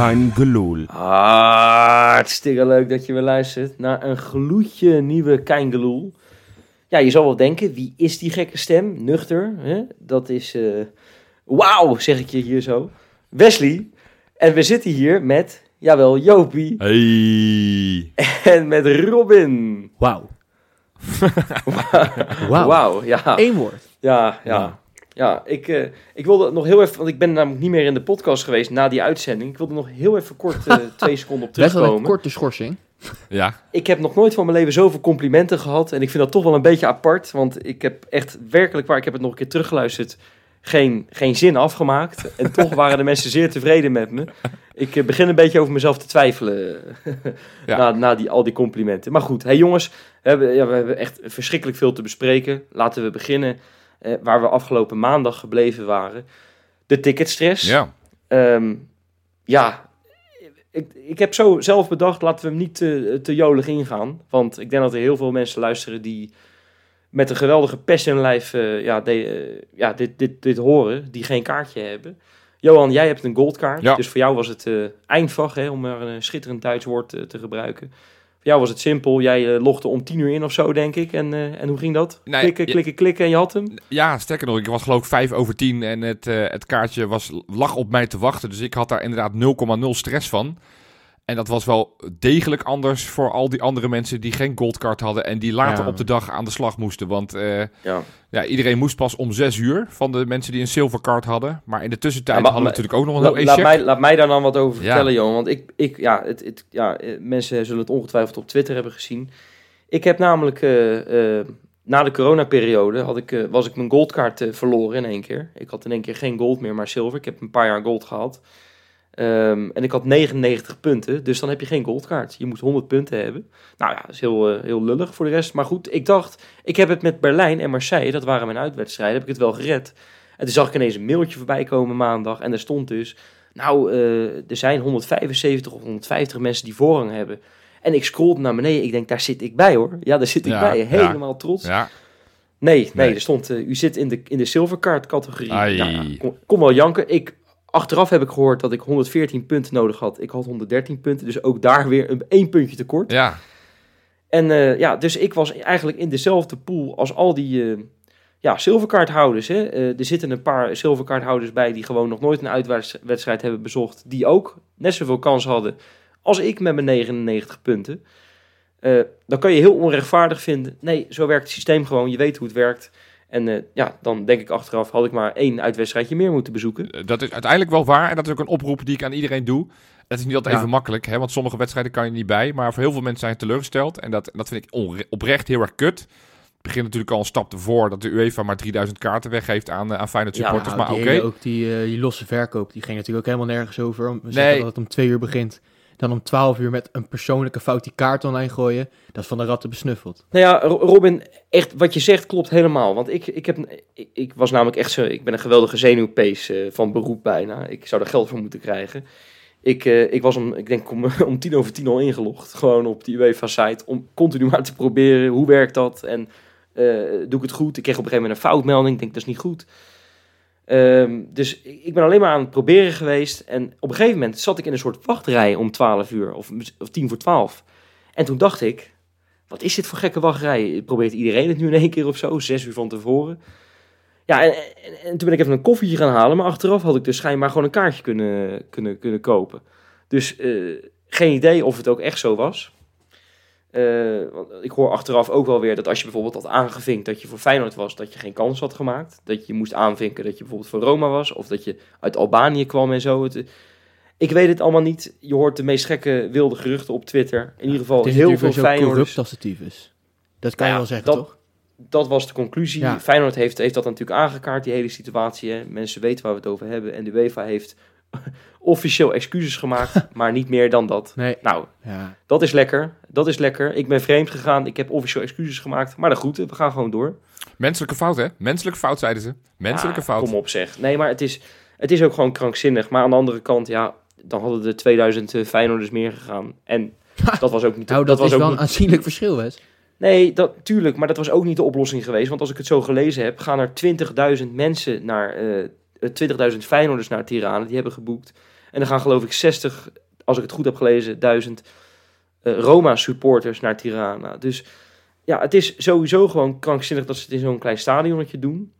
Kein geloel. Hartstikke leuk dat je weer luistert naar een gloedje nieuwe Keingeloel. Ja, je zal wel denken, wie is die gekke stem? Nuchter, hè? Dat is, eh wauw, zeg ik je hier zo. Wesley. En we zitten hier met, jawel, Jopie. Hey. En met Robin. Wauw. Wauw. Wauw, ja. Eén woord. Ja, ja. Ja, ik, eh, ik wilde nog heel even, want ik ben namelijk niet meer in de podcast geweest na die uitzending. Ik wilde nog heel even kort eh, twee seconden op Best wel een terugkomen. korte schorsing. Ja, Ik heb nog nooit van mijn leven zoveel complimenten gehad. En ik vind dat toch wel een beetje apart. Want ik heb echt werkelijk waar, ik heb het nog een keer teruggeluisterd, geen, geen zin afgemaakt. En toch waren de mensen zeer tevreden met me. Ik eh, begin een beetje over mezelf te twijfelen Ja. na, na die, al die complimenten. Maar goed, hey jongens, we hebben, ja, we hebben echt verschrikkelijk veel te bespreken. Laten we beginnen eh, waar we afgelopen maandag gebleven waren. De ticketstress. ja. Ehm, ja, ik, ik heb zo zelf bedacht, laten we hem niet te, te jolig ingaan. Want ik denk dat er heel veel mensen luisteren die met een geweldige pest in lijf eh, ja, de- eh, ja, dit, dit, dit horen, die geen kaartje hebben. Johan, jij hebt een goldkaart, Ja. dus voor jou was het eh eindvak, hè, om maar een schitterend Duits woord te gebruiken. Voor jou was het simpel, jij eh, logde om tien uur in of zo, denk ik. En, eh, en hoe ging dat? Nee, klikken, klikken, klikken en je had hem? ja, sterker nog, ik was geloof ik 5 over 10 en het, eh, het kaartje was, lag op mij te wachten. Dus ik had daar inderdaad 0,0 stress van. En dat was wel degelijk anders voor al die andere mensen die geen goldcard hadden en die later Ja. op de dag aan de slag moesten. Want eh, Ja. ja, iedereen moest pas om 6 uur van de mensen die een silvercard hadden. Maar in de tussentijd Ja, maar- hadden we natuurlijk ook nog een La- heel laat, check. mij, laat mij daar dan wat over vertellen, Johan. Want ik, ik, ja, het, het, ja, eh, mensen zullen het ongetwijfeld op Twitter hebben gezien. Ik heb namelijk eh, na de coronaperiode had ik, was ik mijn goldkaart eh, verloren in één keer. Ik had in één keer geen gold meer, maar zilver. Ik heb een paar jaar gold gehad. Ehm, en ik had 99 punten, dus dan heb je geen goldkaart. Je moet 100 punten hebben. Nou ja, dat is heel, eh, heel lullig voor de rest. Maar goed, ik dacht, ik heb het met Berlijn en Marseille, dat waren mijn uitwedstrijden, heb ik het wel gered. En toen zag ik ineens een mailtje voorbij komen maandag en daar stond dus... Nou, eh, er zijn 175 of 150 mensen die voorrang hebben. En ik scrollde naar beneden. Ik denk, daar zit ik bij hoor. Ja, daar zit ik Ja, bij. ja. Helemaal trots. Ja, Nee, nee, Nee. er stond, eh, u zit in de, in de silvercard categorie. Nou kom, kom wel janken. Ik, achteraf heb ik gehoord dat ik 114 punten nodig had. Ik had 113 punten, dus ook daar weer een één puntje tekort. ja. En eh, ja, dus ik was eigenlijk in dezelfde pool als al die eh ja, silverkaarthouders. Hè. Eh, er zitten een paar silverkaarthouders bij die gewoon nog nooit een uitwedstrijd hebben bezocht. Die ook net zoveel kans hadden als ik met mijn 99 punten. Dan kan je heel onrechtvaardig vinden. Nee, zo werkt het systeem gewoon. Je weet hoe het werkt. En eh, ja, dan denk ik achteraf, had ik maar één uitwedstrijdje meer moeten bezoeken. Eh, Dat is uiteindelijk wel waar. En dat is ook een oproep die ik aan iedereen doe. Het is niet altijd Ja. even makkelijk, hè, want sommige wedstrijden kan je niet bij. Maar voor heel veel mensen zijn teleurgesteld. En dat, dat vind ik oprecht heel erg kut. Het begint natuurlijk al een stap ervoor dat de UEFA maar 3000 kaarten weggeeft aan, eh, aan Feyenoord Ja, supporters. Nou, maar oké, ook die, eh, die losse verkoop, die ging natuurlijk ook helemaal nergens over. Om, Nee. zeggen dat het om twee uur begint. Dan om twaalf uur met een persoonlijke fout die kaart online gooien. Dat is van de ratten besnuffeld. Nou ja, Ro- Robin, echt wat je zegt klopt helemaal. Want ik, ik, heb, ik, was namelijk echt zo... Ik ben een geweldige zenuwpees eh, van beroep bijna. Ik zou er geld voor moeten krijgen. Ik, eh, ik was om, ik denk om, om tien over tien al ingelogd. Gewoon op die UEFA-site. Om continu maar te proberen. Hoe werkt dat? En eh, doe ik het goed? Ik kreeg op een gegeven moment een foutmelding. Ik denk, dat is niet goed. Ehm, dus ik ben alleen maar aan het proberen geweest. En op een gegeven moment zat ik in een soort wachtrij om 12 uur. Of, of tien voor 12. En toen dacht ik... Wat is dit voor gekke wachtrij? Probeert iedereen het nu in één keer of zo? Zes uur van tevoren. Ja, en toen ben ik even een koffietje gaan halen. Maar achteraf had ik dus schijnbaar gewoon een kaartje kunnen, kunnen, kunnen kopen. Dus eh, geen idee of het ook echt zo was. Eh, want ik hoor achteraf ook wel weer dat als je bijvoorbeeld had aangevinkt dat je voor Feyenoord was, dat je geen kans had gemaakt. Dat je moest aanvinken dat je bijvoorbeeld voor Roma was. Of dat je uit Albanië kwam en zo. Het, ik weet het allemaal niet. Je hoort de meest gekke wilde geruchten op Twitter. In ieder geval is heel veel Feyenoorders corrupt als het tyfus. Dat kan Nou je wel zeggen, dat- toch? dat was de conclusie. Ja. Feyenoord heeft, heeft dat natuurlijk aangekaart, die hele situatie. Hè. Mensen weten waar we het over hebben. En de UEFA heeft officieel excuses gemaakt, maar niet meer dan dat. Nee. Nou, Ja. dat is lekker. Dat is lekker. Ik ben vreemd gegaan. Ik heb officieel excuses gemaakt. Maar de groeten, we gaan gewoon door. menselijke fout hè? Menselijke fout zeiden ze. Menselijke Ah, fout. Kom op zeg. Nee, maar het is, het is ook gewoon krankzinnig. Maar aan de andere kant, ja, dan hadden er 2000 eh, Feyenoorders meer gegaan. En dat was ook niet... Nou, dat, was is ook wel niet- een aanzienlijk verschil, Wes. Nee, dat, tuurlijk, maar dat was ook niet de oplossing geweest. Want als ik het zo gelezen heb, gaan er 20.000 mensen naar... eh 20.000 Feyenoorders naar Tirana, die hebben geboekt. En dan gaan geloof ik 60, als ik het goed heb gelezen, duizend eh, Roma-supporters naar Tirana. Dus ja, het is sowieso gewoon krankzinnig dat ze het in zo'n klein stadionnetje doen.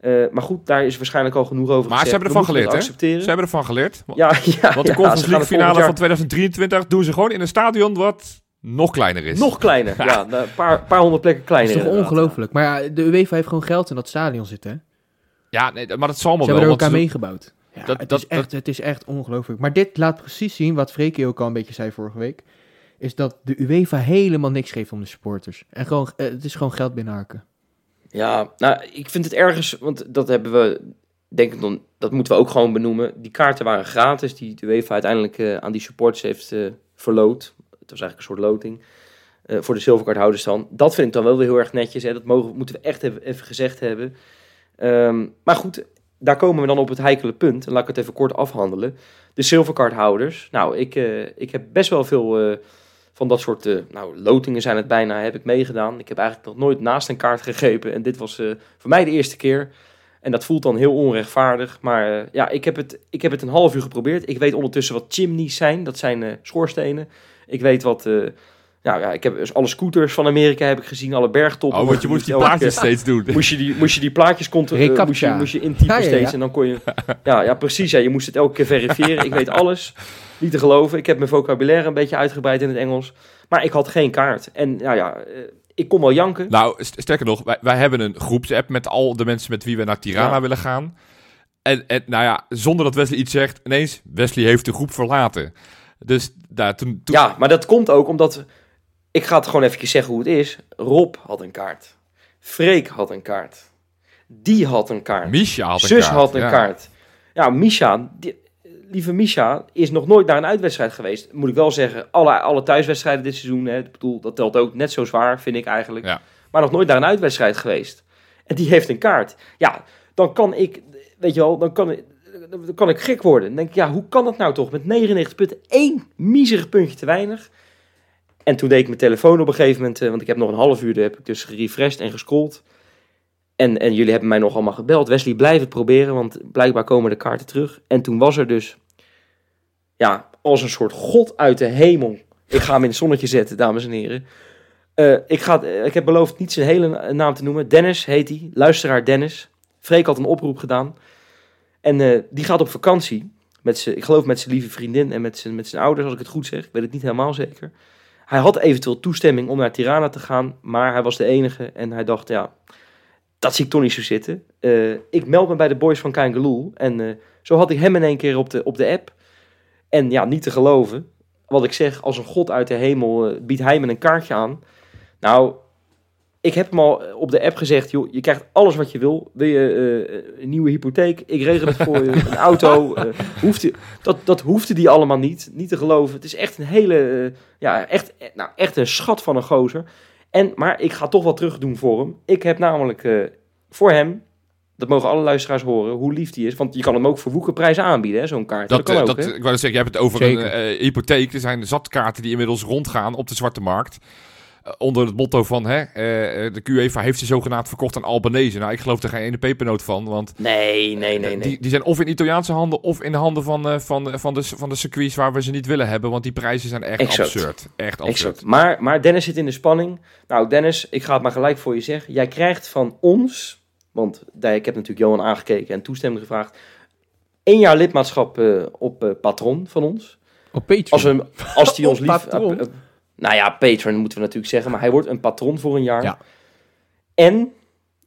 Eh, maar goed, daar is waarschijnlijk al genoeg over Maar ze hebben ervan geleerd, hè? Ze hebben ervan geleerd. Want, Ja, ja, want de ja, Conference League finale van jaar 2023 doen ze gewoon in een stadion wat nog kleiner is. nog kleiner. ja, een paar, paar honderd plekken Dat is kleiner. toch ongelooflijk. Maar ja, de UEFA heeft gewoon geld in dat stadion zitten. Hè? Ja, nee, maar dat zal Ze maar hebben wel. er elkaar ze- meegebouwd. Ja, Dat- het, dat- is echt, het is echt ongelooflijk. Maar dit laat precies zien wat Freke ook al een beetje zei vorige week. Is dat de UEFA helemaal niks geeft om de supporters. En gewoon, eh, het is gewoon geld binnenharken. Ja, nou, ik vind het ergens, want dat hebben we, denk ik dan, dat moeten we ook gewoon benoemen. Die kaarten waren gratis, die de UEFA uiteindelijk eh, aan die supporters heeft eh verloot. Het was eigenlijk een soort loting eh, voor de zilverkaarthouders dan. Dat vind ik dan wel weer heel erg netjes, hè. dat mogen, moeten we echt even, even gezegd hebben. Ehm, maar goed, daar komen we dan op het heikele punt. En laat ik het even kort afhandelen. De zilverkaarthouders. Nou, ik, eh, ik heb best wel veel eh, van dat soort, eh, nou, lotingen zijn het bijna, heb ik meegedaan. Ik heb eigenlijk nog nooit naast een kaart gegrepen. En dit was voor mij de eerste keer. En dat voelt dan heel onrechtvaardig. Maar ja, ik heb, het, ik heb het een half uur geprobeerd. Ik weet ondertussen wat chimneys zijn. Dat zijn schoorstenen. Ik weet wat... eh, nou ja, ik heb dus alle scooters van Amerika heb ik gezien. Alle bergtoppen. Oh, want je moest die plaatjes steeds doen. Moest je die, moest je die plaatjes controleren, Recaptcha. moest je, moest je intypen Ja, ja, ja. steeds en dan kon je... Ja, ja, precies. Ja, je moest het elke keer verifiëren. Ik weet alles. Niet te geloven. Ik heb mijn vocabulaire een beetje uitgebreid in het Engels. Maar ik had geen kaart. En nou ja, eh, ik kon wel janken. Nou, st- sterker nog, wij, wij hebben een groepsapp met al de mensen met wie we naar Tirana Ja. willen gaan. En, en nou ja, zonder dat Wesley iets zegt, ineens, Wesley heeft de groep verlaten. Dus daar, toen, toen Ja, maar dat komt ook omdat... Ik ga het gewoon even zeggen hoe het is. Rob had een kaart. Freek had een kaart. Die had een kaart. Misha had een Zus kaart. had een ja. kaart. Ja, Misha, die- lieve Misha, is nog nooit naar een uitwedstrijd geweest. Moet ik wel zeggen, alle, alle thuiswedstrijden dit seizoen, hè, ik bedoel, dat telt ook net zo zwaar, vind ik eigenlijk. Ja. Maar nog nooit naar een uitwedstrijd geweest. En die heeft een kaart. Ja, dan kan ik, weet je wel, dan kan, ik- dan kan ik gek worden. Dan denk ik, ja, hoe kan dat nou toch? Met 99 punten, één miserig puntje te weinig. En toen deed ik mijn telefoon op een gegeven moment, eh, want ik heb nog een half uur, heb ik dus gerefreshed en gescrolld. En, en jullie hebben mij nog allemaal gebeld. Wesley, blijf het proberen, want blijkbaar komen de kaarten terug. En toen was er dus, ja, als een soort god uit de hemel. Ik ga hem in het zonnetje zetten, dames en heren. Eh, ik, ga, eh, ik heb beloofd niet zijn hele na- naam te noemen. Dennis heet hij, luisteraar Dennis. Freek had een oproep gedaan. En die gaat op vakantie. Met ik geloof met zijn lieve vriendin en met zijn, met zijn ouders, als ik het goed zeg. Ik weet het niet helemaal zeker. Hij had eventueel toestemming om naar Tirana te gaan, maar hij was de enige. En hij dacht, ja, dat zie ik toch niet zo zitten. Eh, ik meld me bij de boys van Kangaloo. En eh, zo had ik hem in één keer op de, op de app. En ja, niet te geloven. Wat ik zeg, als een god uit de hemel eh, biedt hij me een kaartje aan. Nou, ik heb hem al op de app gezegd, joh, je krijgt alles wat je wil. Wil je eh, een nieuwe hypotheek? Ik regel het voor je. Een auto. eh, hoeft die- dat, dat hoefde die allemaal niet. Niet te geloven. Het is echt een hele, eh, ja, echt, eh, nou, echt een schat van een gozer. En, maar ik ga toch wel terug doen voor hem. Ik heb namelijk eh, voor hem, dat mogen alle luisteraars horen, hoe lief die is. Want je kan hem ook voor woekerprijzen aanbieden, hè, zo'n kaart. Dat, Dat, kan eh, ook, dat, ik wou zeggen, je hebt het over Zeker. een eh, hypotheek. Er zijn zatkaarten die inmiddels rondgaan op de zwarte markt. Eh, onder het motto van, hè, eh, eh, de UEFA heeft ze zogenaamd verkocht aan Albanese. Nou, ik geloof er geen ene pepernoot van, want Nee, nee, nee, nee. Die, die zijn of in Italiaanse handen of in de handen van, eh, van, van, de, van de circuits waar we ze niet willen hebben. Want die prijzen zijn echt Exact. absurd. Echt absurd. Exact. Maar, maar Dennis zit in de spanning. Nou, Dennis, ik ga het maar gelijk voor je zeggen. Jij krijgt van ons, want ik heb natuurlijk Johan aangekeken en toestemming gevraagd, één jaar lidmaatschap eh, op eh, Patron van ons. Op Patreon. Als, we, als die ons Op lief... Nou ja, Patron moeten we natuurlijk zeggen, maar hij wordt een patron voor een jaar. Ja. En,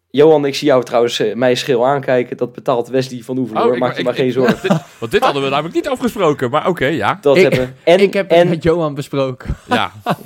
Johan, ik zie jou trouwens eh, mij schil aankijken. Dat betaalt Wesley van Oeverloor. Oh, ik- Maak je ik- maar geen zorgen. Want dit hadden we namelijk niet afgesproken. Maar oké, ja. Dat Ik- hebben. En, ik heb het met Johan besproken. ja.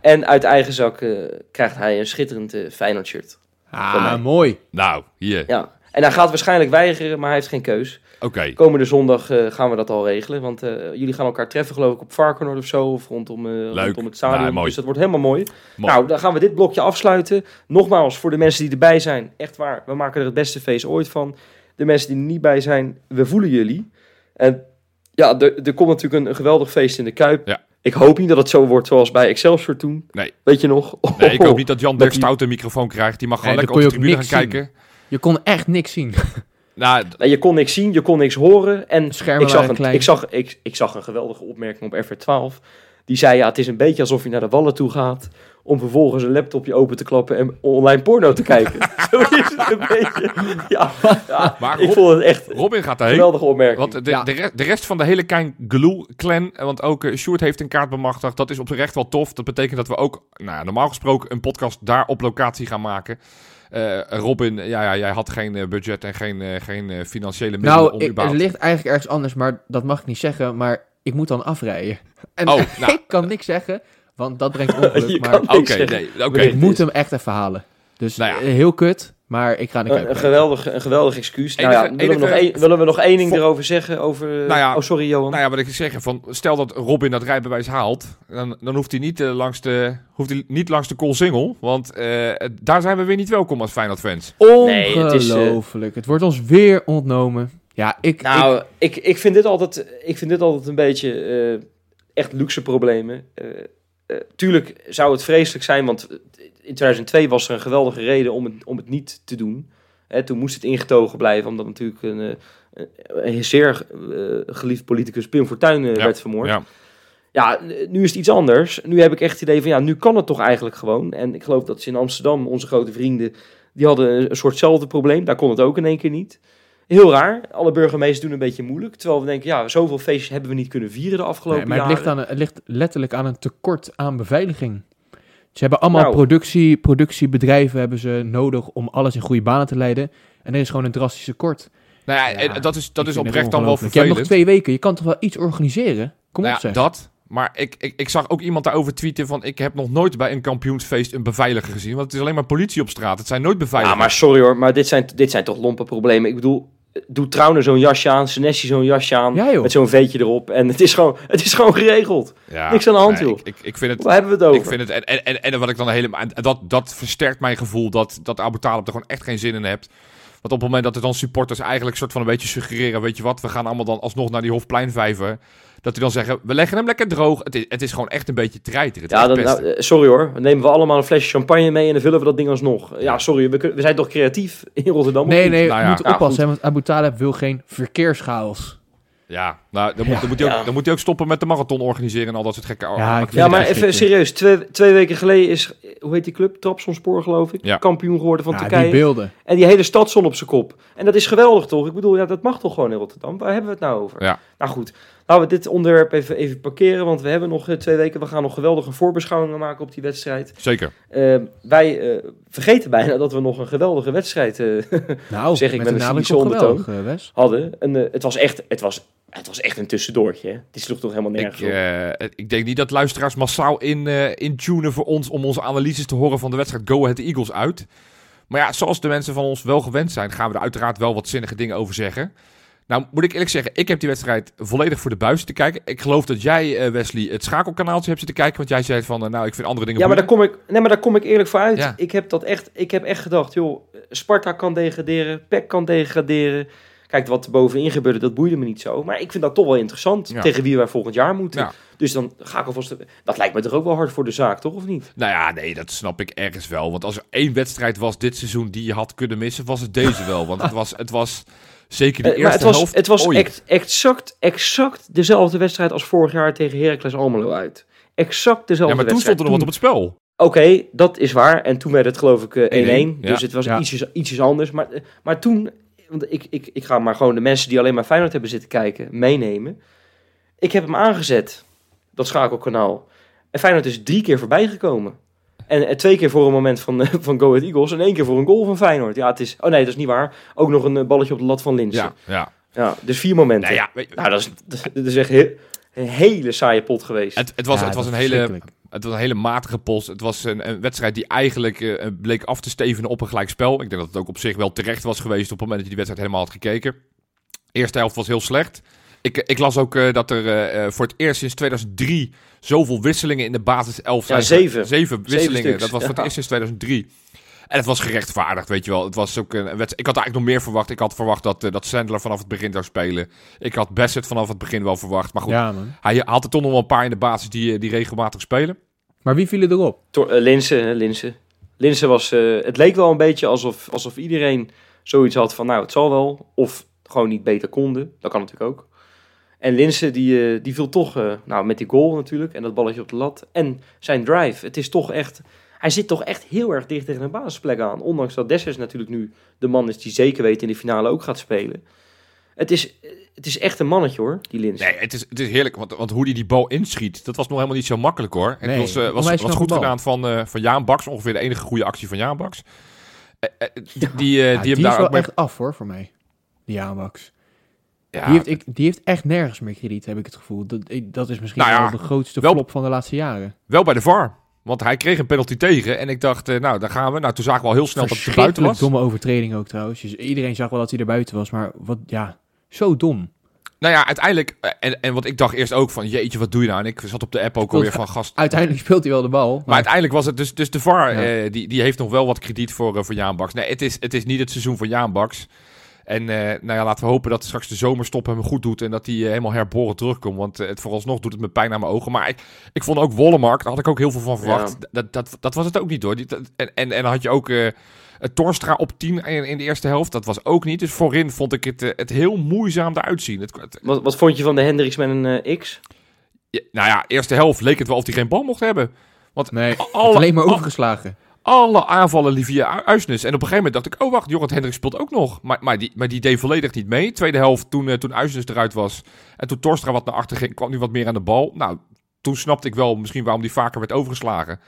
en uit eigen zak eh, krijgt hij een schitterend Feyenoord shirt. Ah, mooi. Nou, hier. Ja. En hij gaat waarschijnlijk weigeren, maar hij heeft geen keus. Oké. Komende zondag eh, gaan we dat al regelen. Want eh, jullie gaan elkaar treffen, geloof ik, op Varkenoord of zo. Of rondom, eh, rondom het stadion. Nou, mooi. Dus dat wordt helemaal mooi. Mooi. Nou, dan gaan we dit blokje afsluiten. Nogmaals, voor de mensen die erbij zijn. Echt waar, we maken er het beste feest ooit van. De mensen die er niet bij zijn, we voelen jullie. En ja, er, er komt natuurlijk een, een geweldig feest in de Kuip. Ja. Ik hoop niet dat het zo wordt zoals bij Excelsior toen. Nee. Weet je nog? Nee, ik hoop niet dat Jan Dirk die- Stout een microfoon krijgt. Die mag gewoon Nee, lekker op de tribune gaan zien. kijken. Je kon echt niks zien. Nou, je kon niks zien, je kon niks horen. En ik zag, een, klein. ik, zag, ik, ik zag een geweldige opmerking op FR12. Die zei, ja, het is een beetje alsof je naar de wallen toe gaat... om vervolgens een laptopje open te klappen en online porno te kijken. Zo is het een beetje. Ja, ja Maar ik Rob- vond het echt een Robin gaat daarheen. geweldige opmerking. Want de, Ja. de, re- de rest van de hele Kein Gloe-clan, want ook uh, Sjoerd heeft een kaart bemachtigd, dat is op zich echt wel tof. Dat betekent dat we ook, nou, ja, normaal gesproken, een podcast daar op locatie gaan maken. Eh, Robin, ja, ja, jij had geen eh, budget en geen, eh, geen eh, financiële middelen Nou, om ik, het ligt eigenlijk ergens anders, maar dat mag ik niet zeggen. Maar ik moet dan afrijden. En Oh, nou. ik kan niks zeggen, want dat brengt ongeluk. Maar kan Oké, nee, ik moet hem echt even halen. Dus Nou ja. heel kut, maar ik ga een Een, een, geweldig, een geweldig excuus. Enige- nou ja, willen, we nog één, willen we nog één ding erover zeggen? Over, Nou ja, oh, sorry Johan. Nou ja, wat ik zeg, van, stel dat Robin dat rijbewijs haalt, dan, dan hoeft hij niet, eh, langs de, hoeft hij niet langs de Koolsingel, want eh, daar zijn we weer niet welkom als Feyenoord-fans. Nee, het is, eh, Ongelooflijk. Het wordt ons weer ontnomen. Ja, ik... Nou, ik- ik, ik, vind dit altijd, ik vind dit altijd een beetje eh, echt luxe problemen. Eh, eh, tuurlijk zou het vreselijk zijn, want in 2002 was er een geweldige reden om het, om het niet te doen. Hè, toen moest het ingetogen blijven, omdat natuurlijk een, eh, een zeer eh, geliefd politicus Pim Fortuyn eh, Ja, werd vermoord. Ja. Ja, nu is het iets anders. Nu heb ik echt het idee van, ja, nu kan het toch eigenlijk gewoon. En ik geloof dat ze in Amsterdam, onze grote vrienden, die hadden een, een soortzelfde probleem. Daar kon het ook in één keer niet. Heel raar. Alle burgemeesters doen een beetje moeilijk. Terwijl we denken, ja, zoveel feestjes hebben we niet kunnen vieren de afgelopen nee, maar het jaren. ligt, aan, het ligt letterlijk aan een tekort aan beveiliging. Ze hebben allemaal Nou. productie, productiebedrijven hebben ze nodig om alles in goede banen te leiden. En er is gewoon een drastisch tekort. Nou ja, Ja, en dat is, dat is oprecht dan wel ongelooflijk. Je hebt nog vervelend. twee weken. Je kan toch wel iets organiseren? Kom Nou op ja, zeg. dat. Maar ik, ik, ik zag ook iemand daarover tweeten van... ik heb nog nooit bij een kampioensfeest een beveiliger gezien. Want het is alleen maar politie op straat. Het zijn nooit Ja, beveiligers. maar sorry hoor, maar dit zijn, dit zijn toch lompe problemen. Ik bedoel, doe Trouwner zo'n jasje aan, Senesi zo'n jasje aan, Ja, met zo'n veetje erop. En het is gewoon, het is gewoon geregeld. Ja, niks aan de hand, nee, joh. Ik, ik, ik vind het... Waar hebben we het over? Ik vind het, en, en, en, en wat ik dan helemaal, en dat, dat versterkt mijn gevoel dat, dat Abu Talib er gewoon echt geen zin in hebt. Want op het moment dat er dan supporters eigenlijk soort van een beetje suggereren, weet je wat, we gaan allemaal dan alsnog naar die Hofpleinvijver. Dat die dan zeggen, we leggen hem lekker droog. Het is, het is gewoon echt een beetje treiter. Het Ja, dan, nou, eh, sorry hoor. Dan nemen we allemaal een flesje champagne mee en dan vullen we dat ding alsnog. Ja, sorry, we, kunnen- we zijn toch creatief in Rotterdam? Nee, nee, Nou je ja. moet Ja, oppassen, want Abu Talib wil geen verkeerschaos. ja, nou, dan, moet, Ja. dan, moet hij ook, Ja. dan moet hij ook stoppen met de marathon organiseren en al dat soort gekke Ja. Ja, maar even serieus. Twee, twee weken geleden is, hoe heet die club? Trabzonspoor geloof ik. Ja. Kampioen geworden van Ja, die Turkije. beelden. En die hele stad stond op zijn kop. En dat is geweldig toch? Ik bedoel, ja, dat mag toch gewoon in Rotterdam? Waar hebben we het nou over? Ja. Nou goed, laten we dit onderwerp even, even parkeren. Want we hebben nog eh, twee weken. We gaan nog geweldige voorbeschouwingen maken op die wedstrijd. Zeker. Eh, wij eh, vergeten bijna dat we nog een geweldige wedstrijd eh, Nou, Zeg ik met met een cynische op geweldig, eh, Wes. hadden. En, eh, het, was echt, het, was, het was echt een tussendoortje. Hè? Het sloeg toch helemaal Ik, nergens op. eh, ik denk niet dat luisteraars massaal in, eh intunen voor ons om onze analyses te horen van de wedstrijd Go Ahead Eagles uit. Maar ja, zoals de mensen van ons wel gewend zijn, gaan we er uiteraard wel wat zinnige dingen over zeggen. Nou, moet ik eerlijk zeggen, ik heb die wedstrijd volledig voor de buis te kijken. Ik geloof dat jij, eh, Wesley, het schakelkanaaltje hebt zitten kijken. Want jij zei van, eh, nou, ik vind andere dingen Ja, maar daar kom ik, nee, maar daar kom ik eerlijk voor uit. Ja. Ik, heb dat echt, ik heb echt gedacht, joh, Sparta kan degraderen, PEC kan degraderen. Kijk, wat er bovenin gebeurde, dat boeide me niet zo. Maar ik vind dat toch wel interessant, Ja. tegen wie wij volgend jaar moeten. Ja. Dus dan ga ik alvast... Dat lijkt me toch ook wel hard voor de zaak, toch? Of niet? Nou ja, nee, dat snap ik ergens wel. Want als er één wedstrijd was dit seizoen die je had kunnen missen, was het deze wel. Want het was, het was zeker de Eh, eerste maar het was, helft. het was Oei. ex- exact, exact dezelfde wedstrijd als vorig jaar tegen Heracles Almelo uit. Exact dezelfde Ja, maar toen wedstrijd. stond er nog wat op het spel. Oké, dat is waar. En toen werd het geloof ik eh, 1-1. 1-1, ja. Dus het was Ja. ietsjes, ietsjes anders. Maar, eh, maar toen, want ik, ik, ik ga maar gewoon de mensen die alleen maar Feyenoord hebben zitten kijken, meenemen. Ik heb hem aangezet, dat schakelkanaal. En Feyenoord is drie keer voorbij gekomen. En, en twee keer voor een moment van, eh, van Go Ahead Eagles en één keer voor een goal van Feyenoord. Ja, het is... Oh nee, dat is niet waar. Ook nog een eh, balletje op de lat van Linsen. Ja, Ja. ja. dus vier momenten. Nou ja, weet- Nou, dat is, dat is echt heel- een hele saaie pot geweest. het, het was, Ja, het was een hele. Het was een hele matige post. Het was een, een wedstrijd die eigenlijk eh, bleek af te stevenen op een gelijk spel. Ik denk dat het ook op zich wel terecht was geweest op het moment dat je die wedstrijd helemaal had gekeken. Eerste helft was heel slecht. Ik, ik las ook eh, dat er eh, eh, voor het eerst sinds 2003 zoveel wisselingen in de basis 11 Ja, zijn. zeven. Zeven wisselingen. dat was voor het ja. eerst sinds 2003. En het was gerechtvaardigd, weet je wel. Het was ook een wedstrijd. Ik had eigenlijk nog meer verwacht. Ik had verwacht dat, eh, dat Sandler vanaf het begin zou spelen. Ik had Bassett vanaf het begin wel verwacht. Maar goed, Ja, hij had er toch nog wel een paar in de basis die, eh, die regelmatig spelen. Maar wie vielen erop? Tor- eh, Linsen, hè, Linsen. Linsen was... eh, het leek wel een beetje alsof, alsof iedereen zoiets had van, nou, het zal wel. Of gewoon niet beter konden. Dat kan natuurlijk ook. En Linsen, die, eh, die viel toch, eh, nou, met die goal natuurlijk. En dat balletje op de lat. En zijn drive. Het is toch echt... Hij zit toch echt heel erg dicht tegen een basisplek aan. Ondanks dat Dessers natuurlijk nu de man is die zeker weet in de finale ook gaat spelen. Het is, het is echt een mannetje hoor, die Linsen. Nee, het is, het is heerlijk, want, want hoe hij die bal inschiet, dat was nog helemaal niet zo makkelijk hoor. Nee, het was, eh, was, goed gedaan van, eh, van Jaan Baks, ongeveer de enige goede actie van Jaan Baks. Die, die, Ja, die hem die daar is wel echt af hoor, voor mij. Die aanbaks. Ja, Die, heeft, ik, die heeft echt nergens meer krediet, heb ik het gevoel. Dat, dat is misschien Nou ja, wel de grootste wel- flop van de laatste jaren. Wel bij de VAR. Want hij kreeg een penalty tegen. En ik dacht, eh, nou, daar gaan we. Nou, toen zagen we al heel snel dat hij er buiten was. domme overtreding ook trouwens. Dus iedereen zag wel dat hij er buiten was, maar wat, ja, zo dom. Nou ja, uiteindelijk. eh, En, en wat ik dacht eerst ook van, jeetje, wat doe je nou? En ik zat op de app ook alweer van gast. Uiteindelijk speelt hij wel de bal. Maar uiteindelijk was het dus, dus de VAR, Ja. eh, die, die heeft nog wel wat krediet voor, eh, voor Jaan Baks. Nee, het is, het is niet het seizoen van Jaan Baks. En eh, nou ja, laten we hopen dat straks de zomerstop hem goed doet en dat hij eh, helemaal herboren terugkomt. Want eh, het vooralsnog doet het me pijn aan mijn ogen. Maar ik, ik vond ook Wollemark, daar had ik ook heel veel van verwacht. Ja. Dat, dat, dat was het ook niet hoor. Die, dat- en, en, en dan had je ook eh Torstra op 10 in, in de eerste helft. Dat was ook niet. Dus voorin vond ik het, het heel moeizaam eruit zien. Het, het- Wat, wat vond je van de Hendricks met een eh, X? ja, nou ja, eerste helft leek het wel of hij geen bal mocht hebben. Want Nee, alle, alleen maar al- overgeslagen. Alle aanvallen via Uisnes. En op een gegeven moment dacht ik, oh wacht, Jorrit Hendricks speelt ook nog. Maar, maar, die, maar die deed volledig niet mee. Tweede helft, toen, eh, toen Uisnes eruit was. En toen Torstra wat naar achter ging, kwam nu wat meer aan de bal. Nou, toen snapte ik wel misschien waarom die vaker werd overgeslagen.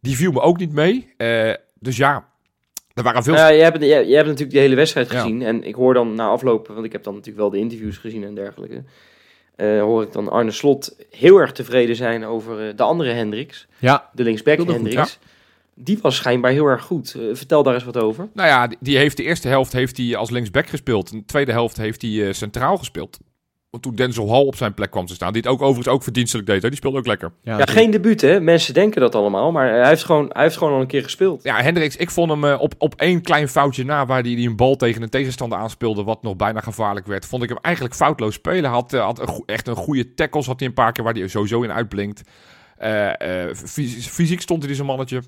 Die viel me ook niet mee. Eh, dus ja, er waren veel... Ja, je, hebt, je, je hebt natuurlijk die hele wedstrijd Ja. gezien. En ik hoor dan na aflopen, want ik heb dan natuurlijk wel de interviews gezien en dergelijke. eh, hoor ik dan Arne Slot heel erg tevreden zijn over de andere Hendricks. Ja, De linksback goed, Hendricks. Die was schijnbaar heel erg goed. Eh, vertel daar eens wat over. Nou ja, die, die heeft de eerste helft heeft hij als linksback gespeeld. En de tweede helft heeft hij eh, centraal gespeeld. Want toen Denzel Hall op zijn plek kwam te staan, die het ook overigens ook verdienstelijk deed, hè, die speelde ook lekker. ja, Ja, geen debuut hè. Mensen denken dat allemaal. Maar hij heeft gewoon, hij heeft gewoon al een keer gespeeld. Ja, Hendricks, ik vond hem eh, op, op één klein foutje na, waar hij die, die een bal tegen een tegenstander aanspeelde, wat nog bijna gevaarlijk werd, vond ik hem eigenlijk foutloos spelen. Hij had, eh, had een echt een goede tackles, had hij een paar keer waar hij sowieso in uitblinkt. Eh, eh, fys- fysiek stond hij dus een mannetje.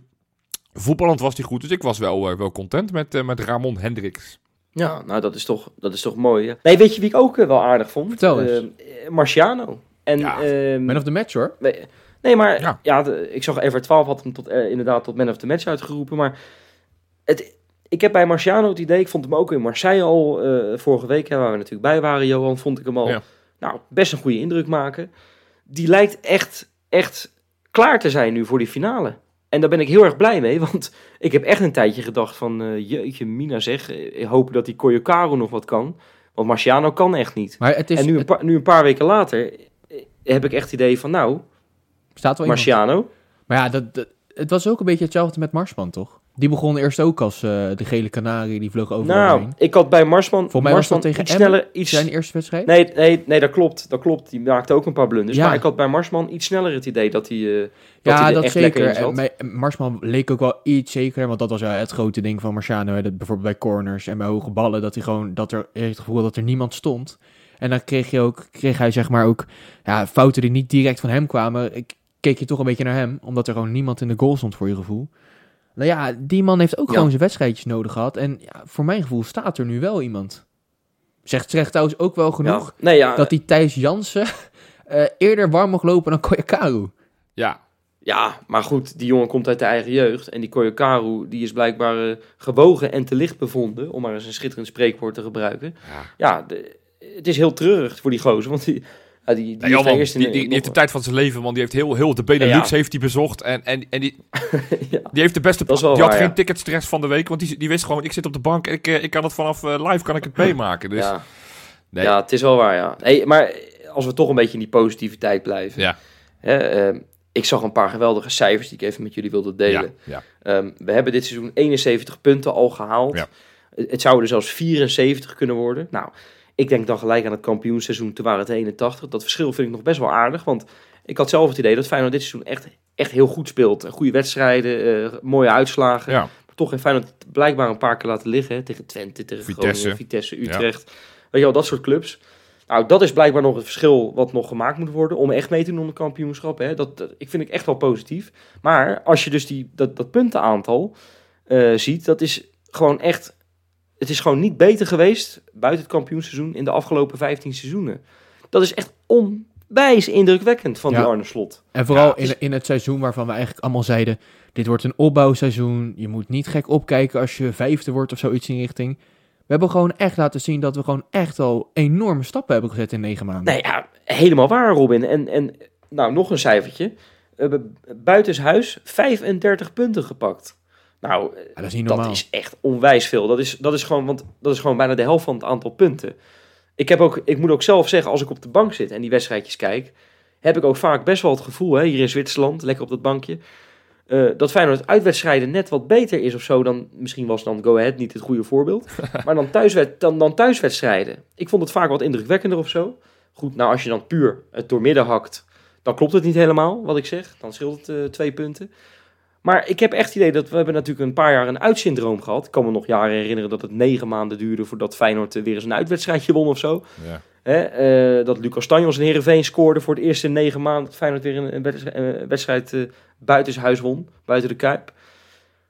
Voetballend was hij goed, dus ik was wel, eh, wel content met, eh, met Ramon Hendricks. Ja, nou dat is toch, dat is toch mooi. Hè? Nee, weet je wie ik ook eh, wel aardig vond? Vertel eens. Marciano. En, Ja, ehm, Man of the match hoor. Nee, nee, maar Ja. ja. de- ik zag Ever 12 had hem tot, eh, inderdaad tot man of the match uitgeroepen. Maar het, ik heb bij Marciano het idee, ik vond hem ook in Marseille al eh, vorige week, hè, waar we natuurlijk bij waren, Johan, vond ik hem al Ja. nou, best een goede indruk maken. Die lijkt echt, echt klaar te zijn nu voor die finale. En daar ben ik heel erg blij mee, want ik heb echt een tijdje gedacht van, eh, jeetje mina zeg, eh, ik hoop dat die Koyokaro nog wat kan. Want Marciano kan echt niet. Maar het, is, en nu een, paar, nu een paar weken later eh, heb ik echt het idee van, nou, staat wel iemand. Marciano. Maar ja, dat, dat- het was ook een beetje hetzelfde met Marsman, toch? Die begon eerst ook als eh, de gele kanarie, die vloog overal Nou, heen. ik had bij Marsman, Volgens mij was Marsman dat tegen iets sneller... Iets, Zijn eerste wedstrijd? nee, nee, nee, dat klopt. Dat klopt. Die maakte ook een paar blunders. Ja. Maar ik had bij Marsman iets sneller het idee dat hij, eh, dat ja, hij er dat echt lekker zeker. in zat. En bij- Marsman leek ook wel iets zeker, want dat was ja, het grote ding van Marciano. Hè, dat bijvoorbeeld bij corners en bij hoge ballen, dat hij gewoon, dat er, het gevoel dat er niemand stond. En dan kreeg, je ook, kreeg hij zeg maar ook ja, fouten die niet direct van hem kwamen. Ik keek je toch een beetje naar hem, omdat er gewoon niemand in de goal stond voor je gevoel. Nou ja, die man heeft ook Ja. gewoon zijn wedstrijdjes nodig gehad. En ja, voor mijn gevoel staat er nu wel iemand. Zegt, zegt trouwens ook wel genoeg Ja. Nee, ja, dat die Thijs Jansen eh, eerder warm mocht lopen dan Koyakaru. Ja, ja, maar goed, die jongen komt uit de eigen jeugd. En die Koyokaru, die is blijkbaar eh, gewogen en te licht bevonden. Om maar eens een schitterend spreekwoord te gebruiken. ja. Ja, de- het is heel treurig voor die gozer. Want die, ja, die, die, Nee, heeft man, die, de- die, heeft de tijd van zijn leven, man. Die heeft heel, heel de Benelux Ja. heeft hij bezocht. En, en, en die, Ja. die heeft de beste... Die had waar, geen ja. ticketstress van de week. Want die, die wist gewoon, ik zit op de bank en ik, eh, ik kan het vanaf eh, live kan ik het meemaken. Dus ja. nee. ja, het is wel waar, ja. Hey, maar als we toch een beetje in die positiviteit blijven. Ja. Hè, ehm, ik zag een paar geweldige cijfers die ik even met jullie wilde delen. Ehm, we hebben dit seizoen 71 punten al gehaald. Ja. Het het zouden zelfs 74 kunnen worden. Nou, ik denk dan gelijk aan het kampioenseizoen, toen waren het 81. Dat verschil vind ik nog best wel aardig, want ik had zelf het idee dat Feyenoord dit seizoen echt, echt heel goed speelt. Goede wedstrijden, eh, mooie uitslagen. Ja. Maar toch heeft Feyenoord blijkbaar een paar keer laten liggen. hè, Tegen Twente, tegen Vitesse. Groningen, Vitesse, Utrecht. Weet je wel, dat soort clubs. Nou, dat is blijkbaar nog het verschil wat nog gemaakt moet worden om echt mee te doen om het kampioenschap. Hè. Dat, dat ik vind ik echt wel positief. Maar als je dus die, dat, dat puntenaantal eh, ziet, dat is gewoon echt Het is gewoon niet beter geweest buiten het kampioenseizoen in de afgelopen 15 seizoenen. Dat is echt onwijs indrukwekkend van Ja. die Arne Slot. En vooral Ja, het is- in, in het seizoen waarvan we eigenlijk allemaal zeiden... dit wordt een opbouwseizoen. Je moet niet gek opkijken als je vijfde wordt of zoiets in richting. We hebben gewoon echt laten zien dat we gewoon echt al enorme stappen hebben gezet in negen maanden. Nee, ja, helemaal waar, Robin. En, en nou, nog een cijfertje. Uh, buitenshuis 35 punten gepakt. Nou, Ja, dat is niet dat normaal. is echt onwijs veel. Dat is, dat is gewoon, want dat is gewoon bijna de helft van het aantal punten. Ik, heb ook, ik moet ook zelf zeggen, als ik op de bank zit en die wedstrijdjes kijk, heb ik ook vaak best wel het gevoel, hè, hier in Zwitserland, lekker op dat bankje, eh, dat Feyenoord uitwedstrijden net wat beter is of zo dan, misschien was dan Go Ahead niet het goede voorbeeld, maar dan, thuiswed, dan, dan thuiswedstrijden. Ik vond het vaak wat indrukwekkender of zo. Goed, nou als je dan puur het doormidden hakt, dan klopt het niet helemaal wat ik zeg. Dan scheelt het eh, twee punten. Maar ik heb echt het idee dat we hebben natuurlijk een paar jaar een uitsyndroom gehad. Ik kan me nog jaren herinneren dat het negen maanden duurde voordat Feyenoord eh, weer eens een uitwedstrijdje won of zo. Ja. Hè, eh, dat Lucas Tanjos in Heerenveen scoorde voor het eerst in negen maanden. Dat Feyenoord weer een, een wedstrijd, wedstrijd eh, buitenshuis won, buiten de Kuip.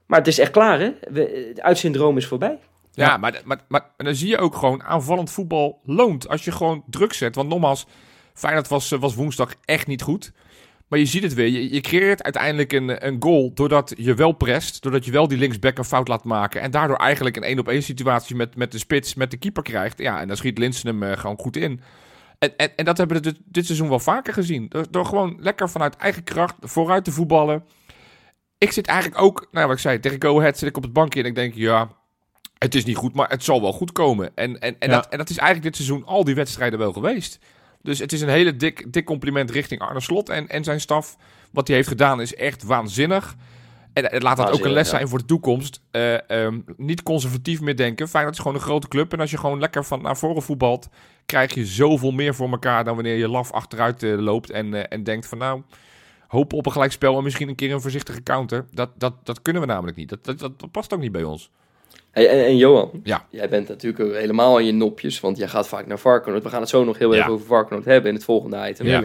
Maar het is echt klaar hè. We, het uitsyndroom is voorbij. Ja, Ja. Maar, maar, maar dan zie je ook gewoon aanvallend voetbal loont als je gewoon druk zet. Want nogmaals, Feyenoord was, eh, was woensdag echt niet goed. Maar je ziet het weer. Je, je creëert uiteindelijk een, een goal doordat je wel prest. Doordat je wel die linksback een fout laat maken. En daardoor eigenlijk een één op één situatie met, met de spits, met de keeper krijgt. Ja, en dan schiet Linsen hem eh, gewoon goed in. En, en, en dat hebben we dit, dit seizoen wel vaker gezien. Door, door gewoon lekker vanuit eigen kracht vooruit te voetballen. Ik zit eigenlijk ook, nou wat ik zei, tegen Go Ahead zit ik op het bankje en ik denk, ja, het is niet goed, maar het zal wel goed komen. En, en, en, Ja. dat, en dat is eigenlijk dit seizoen al die wedstrijden wel geweest. Dus het is een hele dik, dik compliment richting Arne Slot en, en zijn staf. Wat hij heeft gedaan is echt waanzinnig. En het laat dat ook een les ja. zijn voor de toekomst. Eh, ehm, niet conservatief meer denken. Feyenoord is gewoon een grote club. En als je gewoon lekker van naar voren voetbalt, krijg je zoveel meer voor elkaar dan wanneer je laf achteruit eh, loopt en, eh, en denkt van nou, hopen op een gelijkspel en misschien een keer een voorzichtige counter. Dat, dat, dat kunnen we namelijk niet. Dat, dat, dat past ook niet bij ons. Hey, en, en Johan, Ja. jij bent natuurlijk helemaal aan je nopjes, want jij gaat vaak naar Varkenoord. We gaan het zo nog heel Ja. even over Varkenoord hebben in het volgende item. Ja.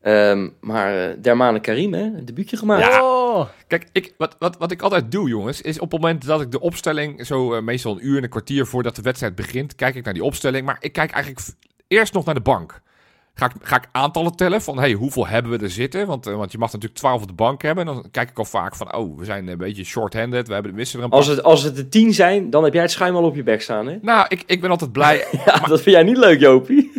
Ehm, maar eh Dermane Karim, hè, een debuutje gemaakt. Ja. Oh! Kijk, ik, wat, wat, wat ik altijd doe, jongens, is op het moment dat ik de opstelling, zo eh, meestal een uur en een kwartier voordat de wedstrijd begint, kijk ik naar die opstelling. Maar ik kijk eigenlijk eerst nog naar de bank. Ga ik, ga ik aantallen tellen van, hey, hoeveel hebben we er zitten? Want, eh, want je mag natuurlijk 12 op de bank hebben. En dan kijk ik al vaak van, oh, we zijn een beetje short-handed. We hebben we wisselen er een Als, het, als het de tien zijn, dan heb jij het schuim al op je bek staan, hè? Nou, ik, ik ben altijd blij. Ja, dat vind jij niet leuk, Jopie.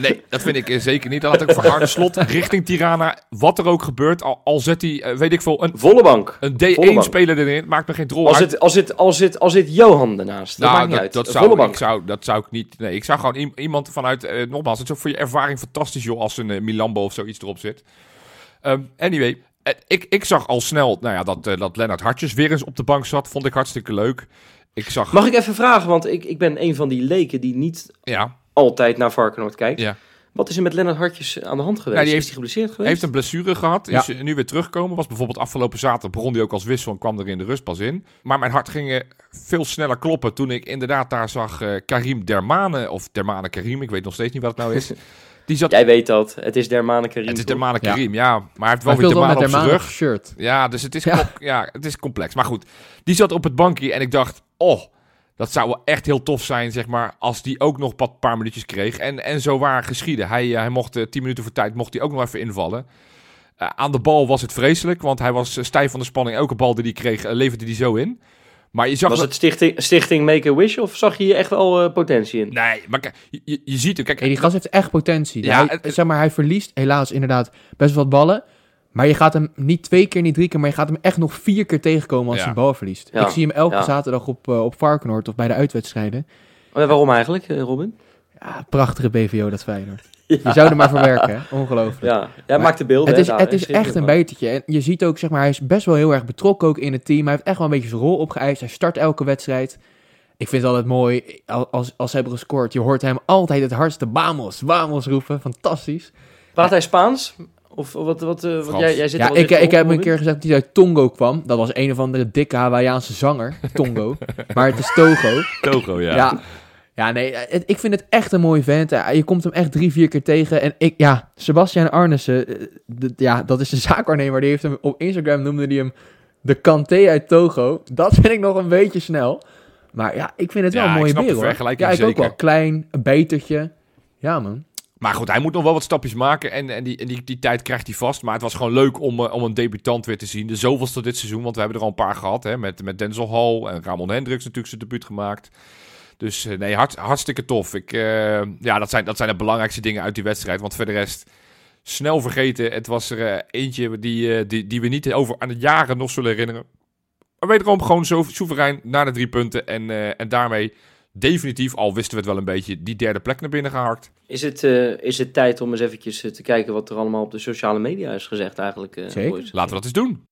Nee, dat vind ik zeker niet. Dan had ik voor Arne Slot richting Tirana, wat er ook gebeurt. Al, al zet hij, eh, weet ik veel, een, Volle bank. een Volle bank. D1-speler erin. Maakt me geen drol Als uit. het, als, het, als, het, als het Johan ernaast, dat Nou, maakt niet dat, uit. dat, zou, Volle bank. ik zou, dat zou ik niet. Nee, ik zou gewoon iemand vanuit. eh, nogmaals, het is ook voor je ervaring fantastisch, joh, als een eh, Milambo of zoiets erop zit. Ehm, anyway, eh, ik, ik zag al snel nou ja, dat, dat Lennart Hartjes weer eens op de bank zat. Vond ik hartstikke leuk. Ik zag. Mag ik even vragen, want ik, ik ben een van die leken die niet Ja, altijd naar Varkenoord kijkt. ja. Wat is er met Lennart Hartjes aan de hand geweest? Nou, die is heeft- hij geblesseerd geweest? heeft een blessure gehad. Is nu weer teruggekomen. Was bijvoorbeeld afgelopen zaterdag. Begon hij ook als wissel en kwam er in de rust pas in. Maar mijn hart ging eh, veel sneller kloppen toen ik inderdaad daar zag eh, Karim Dermane. Of Dermane Karim, ik weet nog steeds niet wat het nou is. Die zat. Jij weet dat. Het is Dermane Karim. het is? Dermane Ja. Karim, ja. Maar hij heeft wel Hij weer Dermane op zijn rug. shirt. Ja, dus het is, Ja. ja. ja, het is complex. Maar goed, die zat op het bankje en ik dacht, oh, dat zou wel echt heel tof zijn, zeg maar, als die ook nog een paar minuutjes kreeg. En, en zo waar geschieden. Hij, eh, hij mocht eh, tien minuten voor tijd, mocht hij ook nog even invallen. Eh, aan de bal was het vreselijk, want hij was stijf van de spanning. Elke bal die hij kreeg, leverde hij zo in. Maar je zag... Was het stichting, stichting Make-A-Wish of zag je hier echt wel potentie in? Nee, maar kijk, je, je, ziet hem. Kijk, Hey, die gast heeft echt potentie. Ja, hij, het- zeg maar, hij verliest helaas inderdaad best wel wat ballen. Maar je gaat hem niet twee keer, niet drie keer, maar je gaat hem echt nog vier keer tegenkomen als Ja. hij een bal verliest. Ja, Ik zie hem elke ja. zaterdag op, eh, op Varkenoord of bij de uitwedstrijden. Eh, waarom eigenlijk, eh, Robin? Ja, prachtige BVO dat Feyenoord. Je zou er maar voor werken, hè? Ongelooflijk. Ja, jij maakt de beelden. Het is, het is echt een betertje. En je ziet ook, zeg maar, hij is best wel heel erg betrokken ook in het team. Hij heeft echt wel een beetje zijn rol opgeëist. Hij start elke wedstrijd. Ik vind het altijd mooi, al- als, als ze hebben gescoord, je hoort hem altijd het hardste Vamos, Vamos roepen. Fantastisch. Praat hij Spaans? Of wat, wat, eh, wat jij, jij zit Ja, al ik, ik heb een keer gezegd dat hij uit Tongo kwam. Dat was een of andere dikke Hawaiiaanse zanger, Tongo. maar het is Togo. Togo, ja. Ja. Ja, nee, het- ik vind het echt een mooie vent. Je komt hem echt drie, vier keer tegen. En ik, ja, Sebastian Arnissen, eh, ja, dat is de zaakwaarnemer. Die heeft hem op Instagram noemde hij hem de Kanté uit Togo. Dat vind ik nog een beetje snel. Maar ja, ik vind het wel Ja, een ik mooie de Ja, ik ook wel. Klein, een betertje. Ja man. Maar goed, hij moet nog wel wat stapjes maken en, en, die, en die, die tijd krijgt hij vast. Maar het was gewoon leuk om, eh, om een debutant weer te zien. De zoveelste dit seizoen, want we hebben er al een paar gehad. Hè, met, met Denzel Hall en Ramon Hendricks natuurlijk zijn debuut gemaakt. Dus eh, nee, hart, hartstikke tof. Ik, eh, ja, dat zijn, dat zijn de belangrijkste dingen uit die wedstrijd. Want voor de rest, snel vergeten. Het was er eentje die, die, die we niet over aan de jaren nog zullen herinneren. Maar wederom gewoon soeverein naar de drie punten. En, en daarmee definitief, al wisten we het wel een beetje, die derde plek naar binnen geharkt. Is het, eh, is het tijd om eens eventjes eh, te kijken wat er allemaal op de sociale media is gezegd eigenlijk? eh, Zeker. boys? Laten we dat eens doen.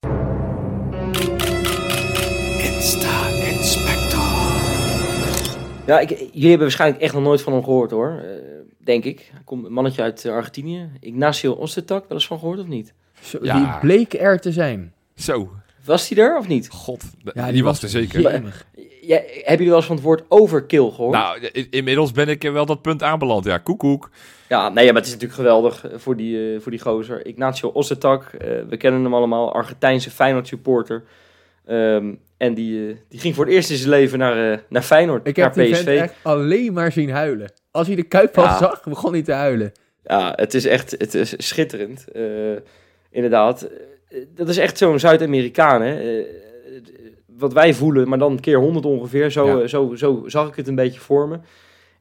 Ja, ik, jullie hebben waarschijnlijk echt nog nooit van hem gehoord hoor. eh, denk ik. Hij komt een mannetje uit Argentinië. Ignacio Ostetak, wel eens van gehoord of niet? Zo, Ja. Die bleek er te zijn. Zo, Was hij er of niet? god, Ja, die, was er zeker. jemig. Ja, hebben jullie wel eens van het woord overkill gehoord? Nou, inmiddels ben ik er wel dat punt aanbeland. Ja, koekoek. Ja, nee, maar het is natuurlijk geweldig eh, voor die, eh, voor die gozer. Ignacio Ostetak, eh, we kennen hem allemaal, Argentijnse Feyenoord supporter. Ehm, en die, die ging voor het eerst in zijn leven naar, eh, naar Feyenoord, Ik naar heb die PSV. vent echt alleen maar zien huilen. Als hij de Kuip al Ja. zag, begon hij te huilen. Ja, het is echt het is schitterend. Eh, inderdaad. Dat is echt zo'n Zuid-Amerikaan, hè. Wat wij voelen, maar dan keer honderd ongeveer. Zo, Ja. eh, zo, zo zag ik het een beetje voor me.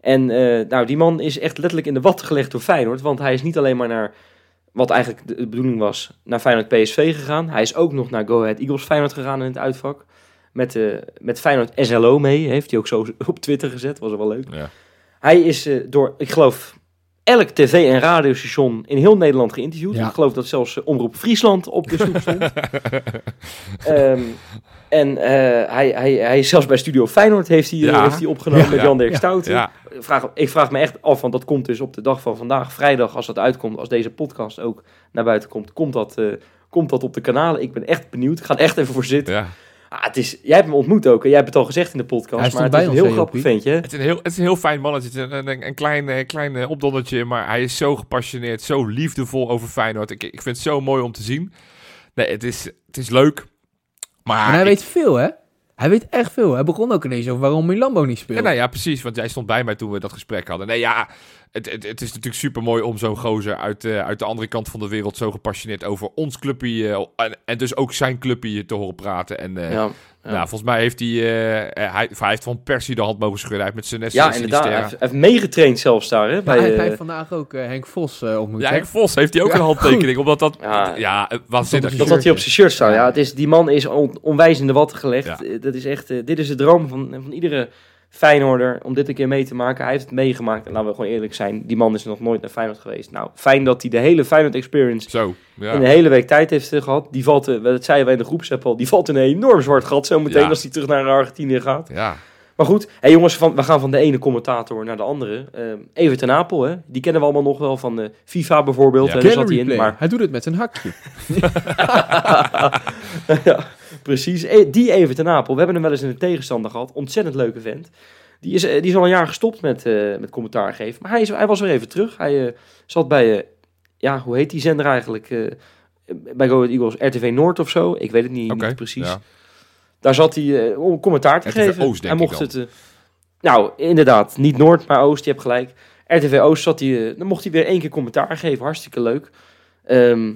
En eh, nou, die man is echt letterlijk in de watten gelegd door Feyenoord. Want hij is niet alleen maar naar, wat eigenlijk de bedoeling was, naar Feyenoord PSV gegaan. Hij is ook nog naar Go Ahead Eagles Feyenoord gegaan in het uitvak. Met, eh met Feyenoord SLO mee, heeft hij ook zo op Twitter gezet. Was wel leuk. Ja. Hij is door, ik geloof, elk tv- en radiostation in heel Nederland geïnterviewd. Ja. Ik geloof dat zelfs eh, Omroep Friesland op de stoep stond. Ehm, en eh, hij, hij, hij is zelfs bij Studio Feyenoord heeft hij, eh, Ja. heeft hij opgenomen Ja. met Jan Dirk. Stouten. Vraag, ik vraag me echt af, want dat komt dus op de dag van vandaag, vrijdag, als dat uitkomt, als deze podcast ook naar buiten komt, komt dat, komt dat op de kanalen. Ik ben echt benieuwd. Ik ga er echt even voor zitten. Ja. Ah, het is, jij hebt hem ontmoet ook en jij hebt het al gezegd in de Hij podcast, stond maar het bij is een ons, heel grappig Joppie? ventje. Het is een heel, het is een heel fijn mannetje. Het is een, een, een klein, eh, klein eh, opdonnetje, maar hij is zo gepassioneerd, zo liefdevol over Feyenoord. Ik, ik vind het zo mooi om te zien. Nee, het is, het is leuk. Maar, En hij ik- weet veel, hè? Hij weet echt veel. Hij begon ook ineens over waarom Milambo niet speelt. Ja, nou ja, precies. Want jij stond bij mij toen we dat gesprek hadden. Nee, ja, het, het, het is natuurlijk super mooi om zo'n gozer uit, eh, uit de andere kant van de wereld zo gepassioneerd over ons clubje eh, en, en dus ook zijn clubje te horen praten. En eh, Ja, ja. nou, volgens mij heeft hij, hij, hij heeft van Persie de hand mogen schudden. Hij heeft met zijn Ja, inderdaad. Hij heeft, meegetraind zelfs daar. Hè, bij, hij, hij heeft vandaag ook Henk Vos eh, ontmoet. Ja? Henk Vos heeft hij ook Ja, een handtekening. Omdat dat, Ja. ja, waanzinnig. dat had hij op zijn shirt staan. Ja, het is, die man is on- onwijs in de watten gelegd. Ja. Dat is echt, dit is de droom van, van iedere Feyenoorder om dit een keer mee te maken. Hij heeft het meegemaakt. En laten we gewoon eerlijk zijn, die man is nog nooit naar Feyenoord geweest. Nou, fijn dat hij de hele Feyenoord experience Zo, ja. in een hele week tijd heeft eh, gehad. Die valt, eh, dat zeiden wij in de groepsapp al, die valt in een enorm zwart gat zo meteen Ja. als hij terug naar Argentinië gaat. ja. Maar goed, hey jongens, van, we gaan van de ene commentator naar de andere. Eh even ten Apel, hè. die kennen we allemaal nog wel van de FIFA bijvoorbeeld. Ja. zat Gallery hij in, maar Hij doet het met zijn hakje. ja, precies. E- Die even ten Apel. We hebben hem wel eens in de tegenstander gehad. Ontzettend leuke vent. Die is, eh, die is al een jaar gestopt met, eh, met commentaar geven. Maar hij, is, hij was weer even terug. Hij eh, zat bij, eh, ja, hoe heet die zender eigenlijk? bij Go Eagles, RTV Noord of zo. Ik weet het niet, niet precies. ja. Daar zat hij om commentaar te RTV geven. Oost, denk hij mocht het. nou, inderdaad, niet Noord, maar Oost. Je hebt gelijk. RTV Oost zat hij. dan mocht hij weer één keer commentaar geven. Hartstikke leuk. Ehm,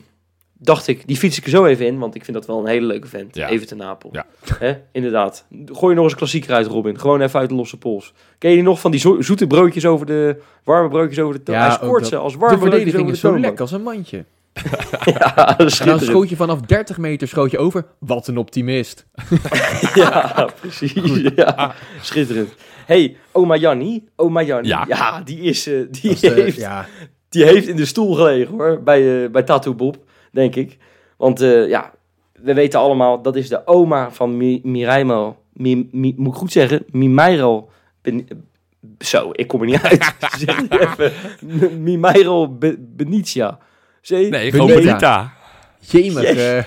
dacht ik, die fiets ik er zo even in, want ik vind dat wel een hele leuke vent. Ja. Even ten Napel. Ja. Hè? Inderdaad. Gooi je nog eens een klassieker uit, Robin. Gewoon even uit de losse pols. Ken je nog van die zo- zoete broodjes over de... Warme broodjes over de? Ja, Hij scoort ze als warme broodjes over de zo lekker als een mandje. Ja, En dan schoot je vanaf 30 meter schoot je over. Wat een optimist. Ja, precies. Ja, schitterend. hey, oma Janni. Oma Janni. Ja. Ja, die is... eh, die, de- heeft, ja, die heeft in de stoel gelegen, hoor. Bij, eh bij Tattoo Bob, denk ik. Want eh, ja, we weten allemaal... Dat is de oma van Mi Mireimo... Mi, Mi- moet ik goed zeggen? Mimairo... Ben, zo, ik kom er niet uit. zeg het even. Mimairo Be- Benicia. Zie je? Nee, gewoon Benita. Jemig. Yes. eh,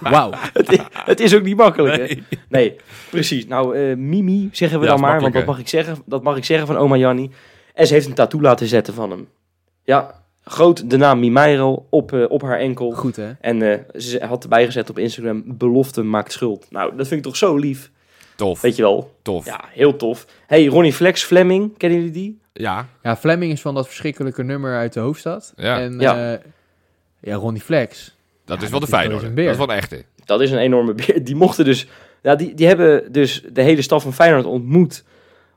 Wauw. het, is, het is ook niet makkelijk, hè? Nee. Nee, precies. Nou, eh, Mimi zeggen we Ja, dan maar, want dat mag, ik zeggen, dat mag ik zeggen van oma Janni. En ze heeft een tattoo laten zetten van hem. Ja, groot de naam Mimairo op, eh, op haar enkel. Goed, hè? En eh, ze had erbij gezet op Instagram, belofte maakt schuld. Nou, dat vind ik toch zo lief. Tof, Weet je wel? tof. Ja. Heel tof. hey, Ronnie Flex, Fleming, kennen jullie die? Ja, Ja, Fleming is van dat verschrikkelijke nummer uit de hoofdstad. Ja. En Ja. ja, ja Ronnie Flex. dat Ja, is wel de dat is wel Feyenoord. Dat beer. is wel een echte. Dat is een enorme beer. Die mochten dus... Ja, die, die hebben dus de hele staf van Feyenoord ontmoet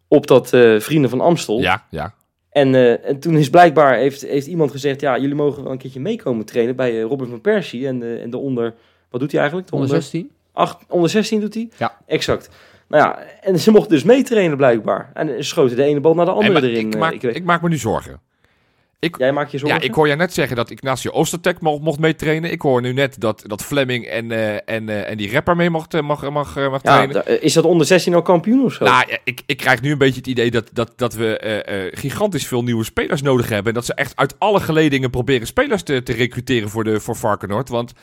op dat eh, Vrienden van Amstel. Ja, ja. En, eh, en toen is blijkbaar, heeft, heeft iemand gezegd... Ja, jullie mogen wel een keertje meekomen trainen bij eh, Robin van Persie. En, de en de onder... Wat doet hij eigenlijk? De Onder 16? Acht, onder 16 doet hij? Ja. Exact. Nou ja, en ze mochten dus meetrainen blijkbaar. En ze schoten de ene bal naar de andere Hey, erin. ik, eh, maak, ik weet- ik maak me nu zorgen. Jij maakt je zorgen? Ja, ik hoor jij net zeggen dat Ignacio Oostertek mocht, mocht meetrainen. Ik hoor nu net dat, dat Fleming en, eh, en, eh, en die rapper mee mocht, eh, mag, mag, mag Ja, trainen. is dat onder 16 al kampioen of zo? Nou, ja, ik, ik krijg nu een beetje het idee dat, dat, dat we eh, eh, gigantisch veel nieuwe spelers nodig hebben. En dat ze echt uit alle geledingen proberen spelers te, te recruteren voor, de, voor Varkenoord. Want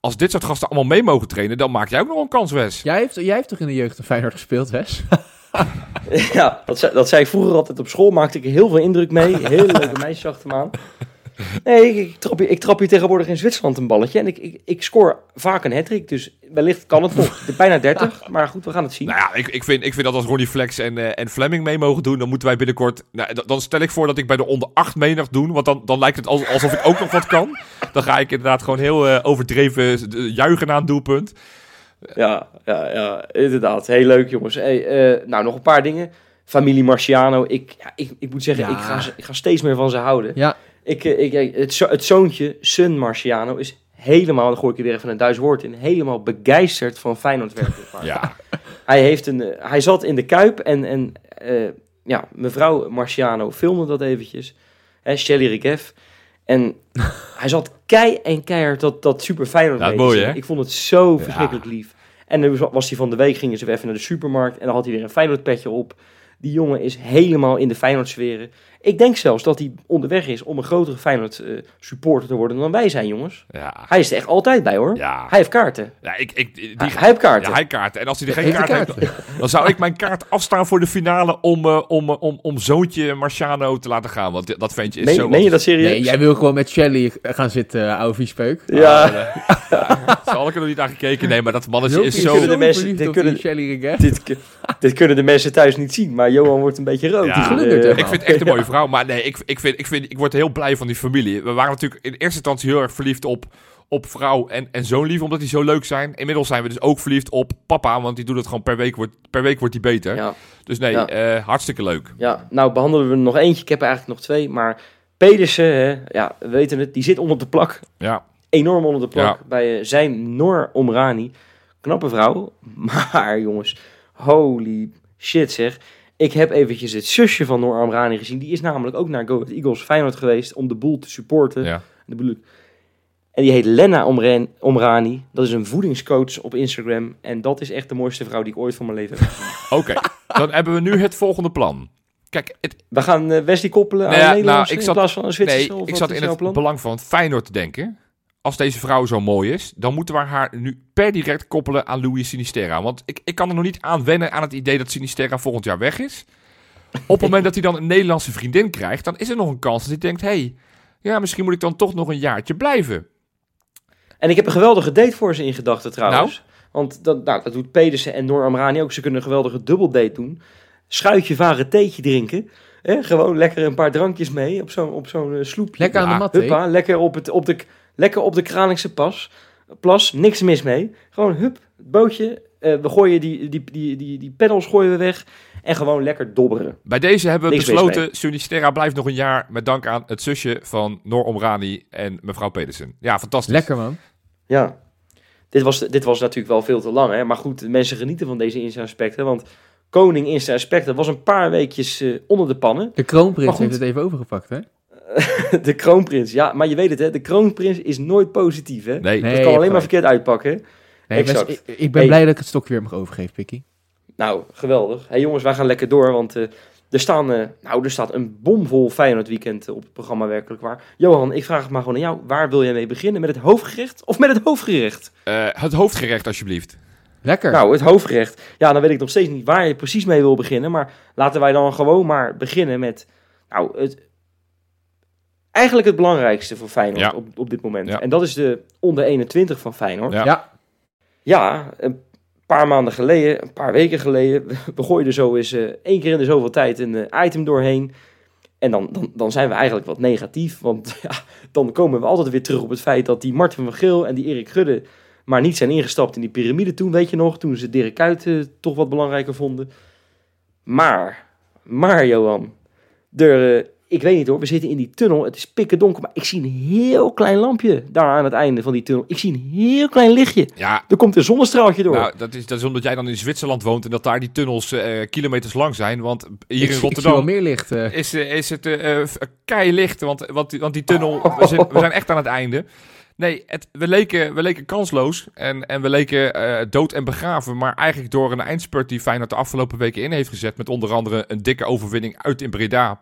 als dit soort gasten allemaal mee mogen trainen, dan maak jij ook nog een kans, Wes. Jij heeft, jij heeft toch in de jeugd een Feyenoord gespeeld, Wes? Ja, dat zei, dat zei ik vroeger altijd op school. Maakte ik heel veel indruk mee. Hele leuke meisjes achter me aan. Nee, ik, ik, trap, hier- ik trap hier tegenwoordig in Zwitserland een balletje. En ik, ik, ik scoor vaak een hattrick. Dus wellicht kan het nog. Bijna 30. Maar goed, we gaan het zien. Nou ja, ik, ik, vind, ik vind dat als Ronnie Flex en, eh, en Fleming mee mogen doen, dan moeten wij binnenkort... Nou, dan stel ik voor dat ik bij de onder 8 mee mag doen, want dan, dan lijkt het als- alsof ik ook nog wat kan. Dan ga ik inderdaad gewoon heel eh, overdreven eh, juichen aan het doelpunt. Ja, ja, ja, inderdaad. Heel leuk, jongens. Hey, eh, nou, nog een paar dingen. Familie Marciano. Ik, ja, ik, ik moet zeggen, Ja. ik, ga, ik ga steeds meer van ze houden. Ja, Ik, eh, ik, ik- het, zo- het zoontje, Sun Marciano, is helemaal, dan gooi ik er weer even een Duits woord in, helemaal begeisterd van Feyenoord waar. Ja, Hij, heeft een, eh, hij zat in de Kuip en, en eh, ja, mevrouw Marciano filmde dat eventjes. Hè, Shelly Regev. En hij zat kei en keihard dat, dat super Feyenoord Ja, mooi, hè? Ik vond het zo Ja. verschrikkelijk lief. En dan was hij van de week, gingen ze weer even naar de supermarkt en dan had hij weer een Feyenoord petje op. Die jongen is helemaal in de Feyenoord sferen. Ik denk zelfs dat hij onderweg is om een grotere Feyenoord eh, supporter te worden dan wij zijn, jongens. ja, Hij is er echt altijd bij, hoor. ja. Hij heeft kaarten. ja ik, ik, die, Hij, hij heeft kaarten. ja, hij kaarten. En als hij er geen kaart heeft, dan zou ik mijn kaart afstaan voor de finale om, eh, om, eh, om, om zoontje Marciano te laten gaan. Want dat ventje is meen, zo... meen je dat serieus? nee, jij wil gewoon met Shelly gaan zitten, uh, oude viespeuk. Ja. Ja, zal ik er nog niet naar gekeken? Nee, maar dat mannetje is kunnen zo... de mensen- dit kunnen- Shelly dit, dit kunnen de mensen thuis niet zien, maar Johan wordt een beetje rood. Ja. Eh. Ik vind het echt een mooie vrouw. Maar nee, ik, ik, vind, ik, vind, ik word heel blij van die familie. We waren natuurlijk in eerste instantie heel erg verliefd op, op vrouw en, en zoon lief, omdat die zo leuk zijn. Inmiddels zijn we dus ook verliefd op papa, want die doet het gewoon per week, wordt, per week wordt die beter. ja, Dus nee, Ja. eh, hartstikke leuk. ja, nou behandelen we er nog eentje. Ik heb er eigenlijk nog twee, maar Pedersen, hè, ja, we weten het, die zit onder de plak. Ja, Enorm onder de plak Ja. bij eh, zijn Noor Omrani. Knappe vrouw, maar jongens, holy shit zeg. Ik heb eventjes het zusje van Noor Omrani gezien. Die is namelijk ook naar Go Ahead Eagles Feyenoord geweest om de boel te supporten. ja. Bedoel ik. En die heet Lena Omren, Omrani. Dat is een voedingscoach op Instagram. En dat is echt de mooiste vrouw die ik ooit van mijn leven heb gezien. Oké, dan hebben we nu het volgende plan. Kijk, het, We gaan eh, Wesley koppelen Nou aan ja, een Nederlands nou, ik in zat- plaats van een Zwitserse. nee, ik zat in het plan? belang van Feyenoord te denken. Als deze vrouw zo mooi is, dan moeten we haar nu per direct koppelen aan Louis Sinisterra. Want ik, ik kan er nog niet aan wennen aan het idee dat Sinisterra volgend jaar weg is. Op het moment dat hij dan een Nederlandse vriendin krijgt, dan is er nog een kans dat hij denkt: hé, hey, ja, misschien moet ik dan toch nog een jaartje blijven. En ik heb een geweldige date voor ze in gedachten trouwens. Nou? Want dat, nou, dat doet Pedersen en Noor Amrani ook. Ze kunnen een geweldige dubbeldate doen. Schuitje varen, theetje drinken. Hè? Gewoon lekker een paar drankjes mee op zo'n op zo'n eh, sloepje. Lekker aan de mat? Huppa, lekker op, het, op, de, lekker op de Kralingse pas. Plas, niks mis mee. Gewoon hup, het bootje. eh, we gooien die, die, die, die, die pedals gooien we weg. En gewoon lekker dobberen. Bij deze hebben we Niks besloten: mee. Sinisterra blijft nog een jaar. Met dank aan het zusje van Noor Omrani en mevrouw Pedersen. Ja, fantastisch. Lekker, man. Ja. Dit was, dit was natuurlijk wel veel te lang. Hè? Maar goed, de mensen genieten van deze Insta-aspecten. Want Koning Insta-aspecten was een paar weekjes eh, onder de pannen. De kroonprins heeft het even overgepakt, hè? de kroonprins. Ja, maar je weet het hè. De kroonprins is nooit positief hè. Nee, Nee. Dat kan alleen maar verkeerd uitpakken. Nee, Exact. Ik, ik ben Hey. blij dat ik het stokje weer mag overgeven, Pikkie. Nou, geweldig. Hey jongens, wij gaan lekker door, want eh, er, staan, eh, nou, er staat een bomvol Feyenoord weekend eh, op het programma werkelijk waar. Johan, ik vraag het maar gewoon aan jou. Waar wil jij mee beginnen? Met het hoofdgerecht of met het hoofdgerecht? Eh, het hoofdgerecht, alsjeblieft. Lekker. Nou, het hoofdgerecht. Ja, dan weet ik nog steeds niet waar je precies mee wil beginnen. Maar laten wij dan gewoon maar beginnen met, nou, het, eigenlijk het belangrijkste voor Feyenoord Ja. op, op dit moment. Ja. En dat is de onder 21 van Feyenoord. Ja. ja. Een paar maanden geleden, een paar weken geleden, we gooien er zo eens eh, één keer in de zoveel tijd een eh, item doorheen. En dan, dan, dan zijn we eigenlijk wat negatief. Want ja, dan komen we altijd weer terug op het feit dat die Martin van Geel en die Erik Gudde maar niet zijn ingestapt in die piramide toen, weet je nog. Toen ze Dirk Kuyt eh, toch wat belangrijker vonden. Maar, maar Johan, er, ik weet niet hoor, we zitten in die tunnel. Het is pikken donker, maar ik zie een heel klein lampje daar aan het einde van die tunnel. Ik zie een heel klein lichtje. Ja, Er komt een zonnestraaltje door. nou, dat is, dat is omdat jij dan in Zwitserland woont en dat daar die tunnels eh, kilometers lang zijn. Want hier ik, in Rotterdam meer licht. eh. is, eh, is het eh eh, kei licht, want, want, die- want die tunnel, we zijn, we zijn echt aan het einde. Nee, het, we, leken, we leken kansloos en, en we leken eh, dood en begraven. Maar eigenlijk door een eindspurt die Feyenoord de afgelopen weken in heeft gezet. Met onder andere een dikke overwinning uit in Breda.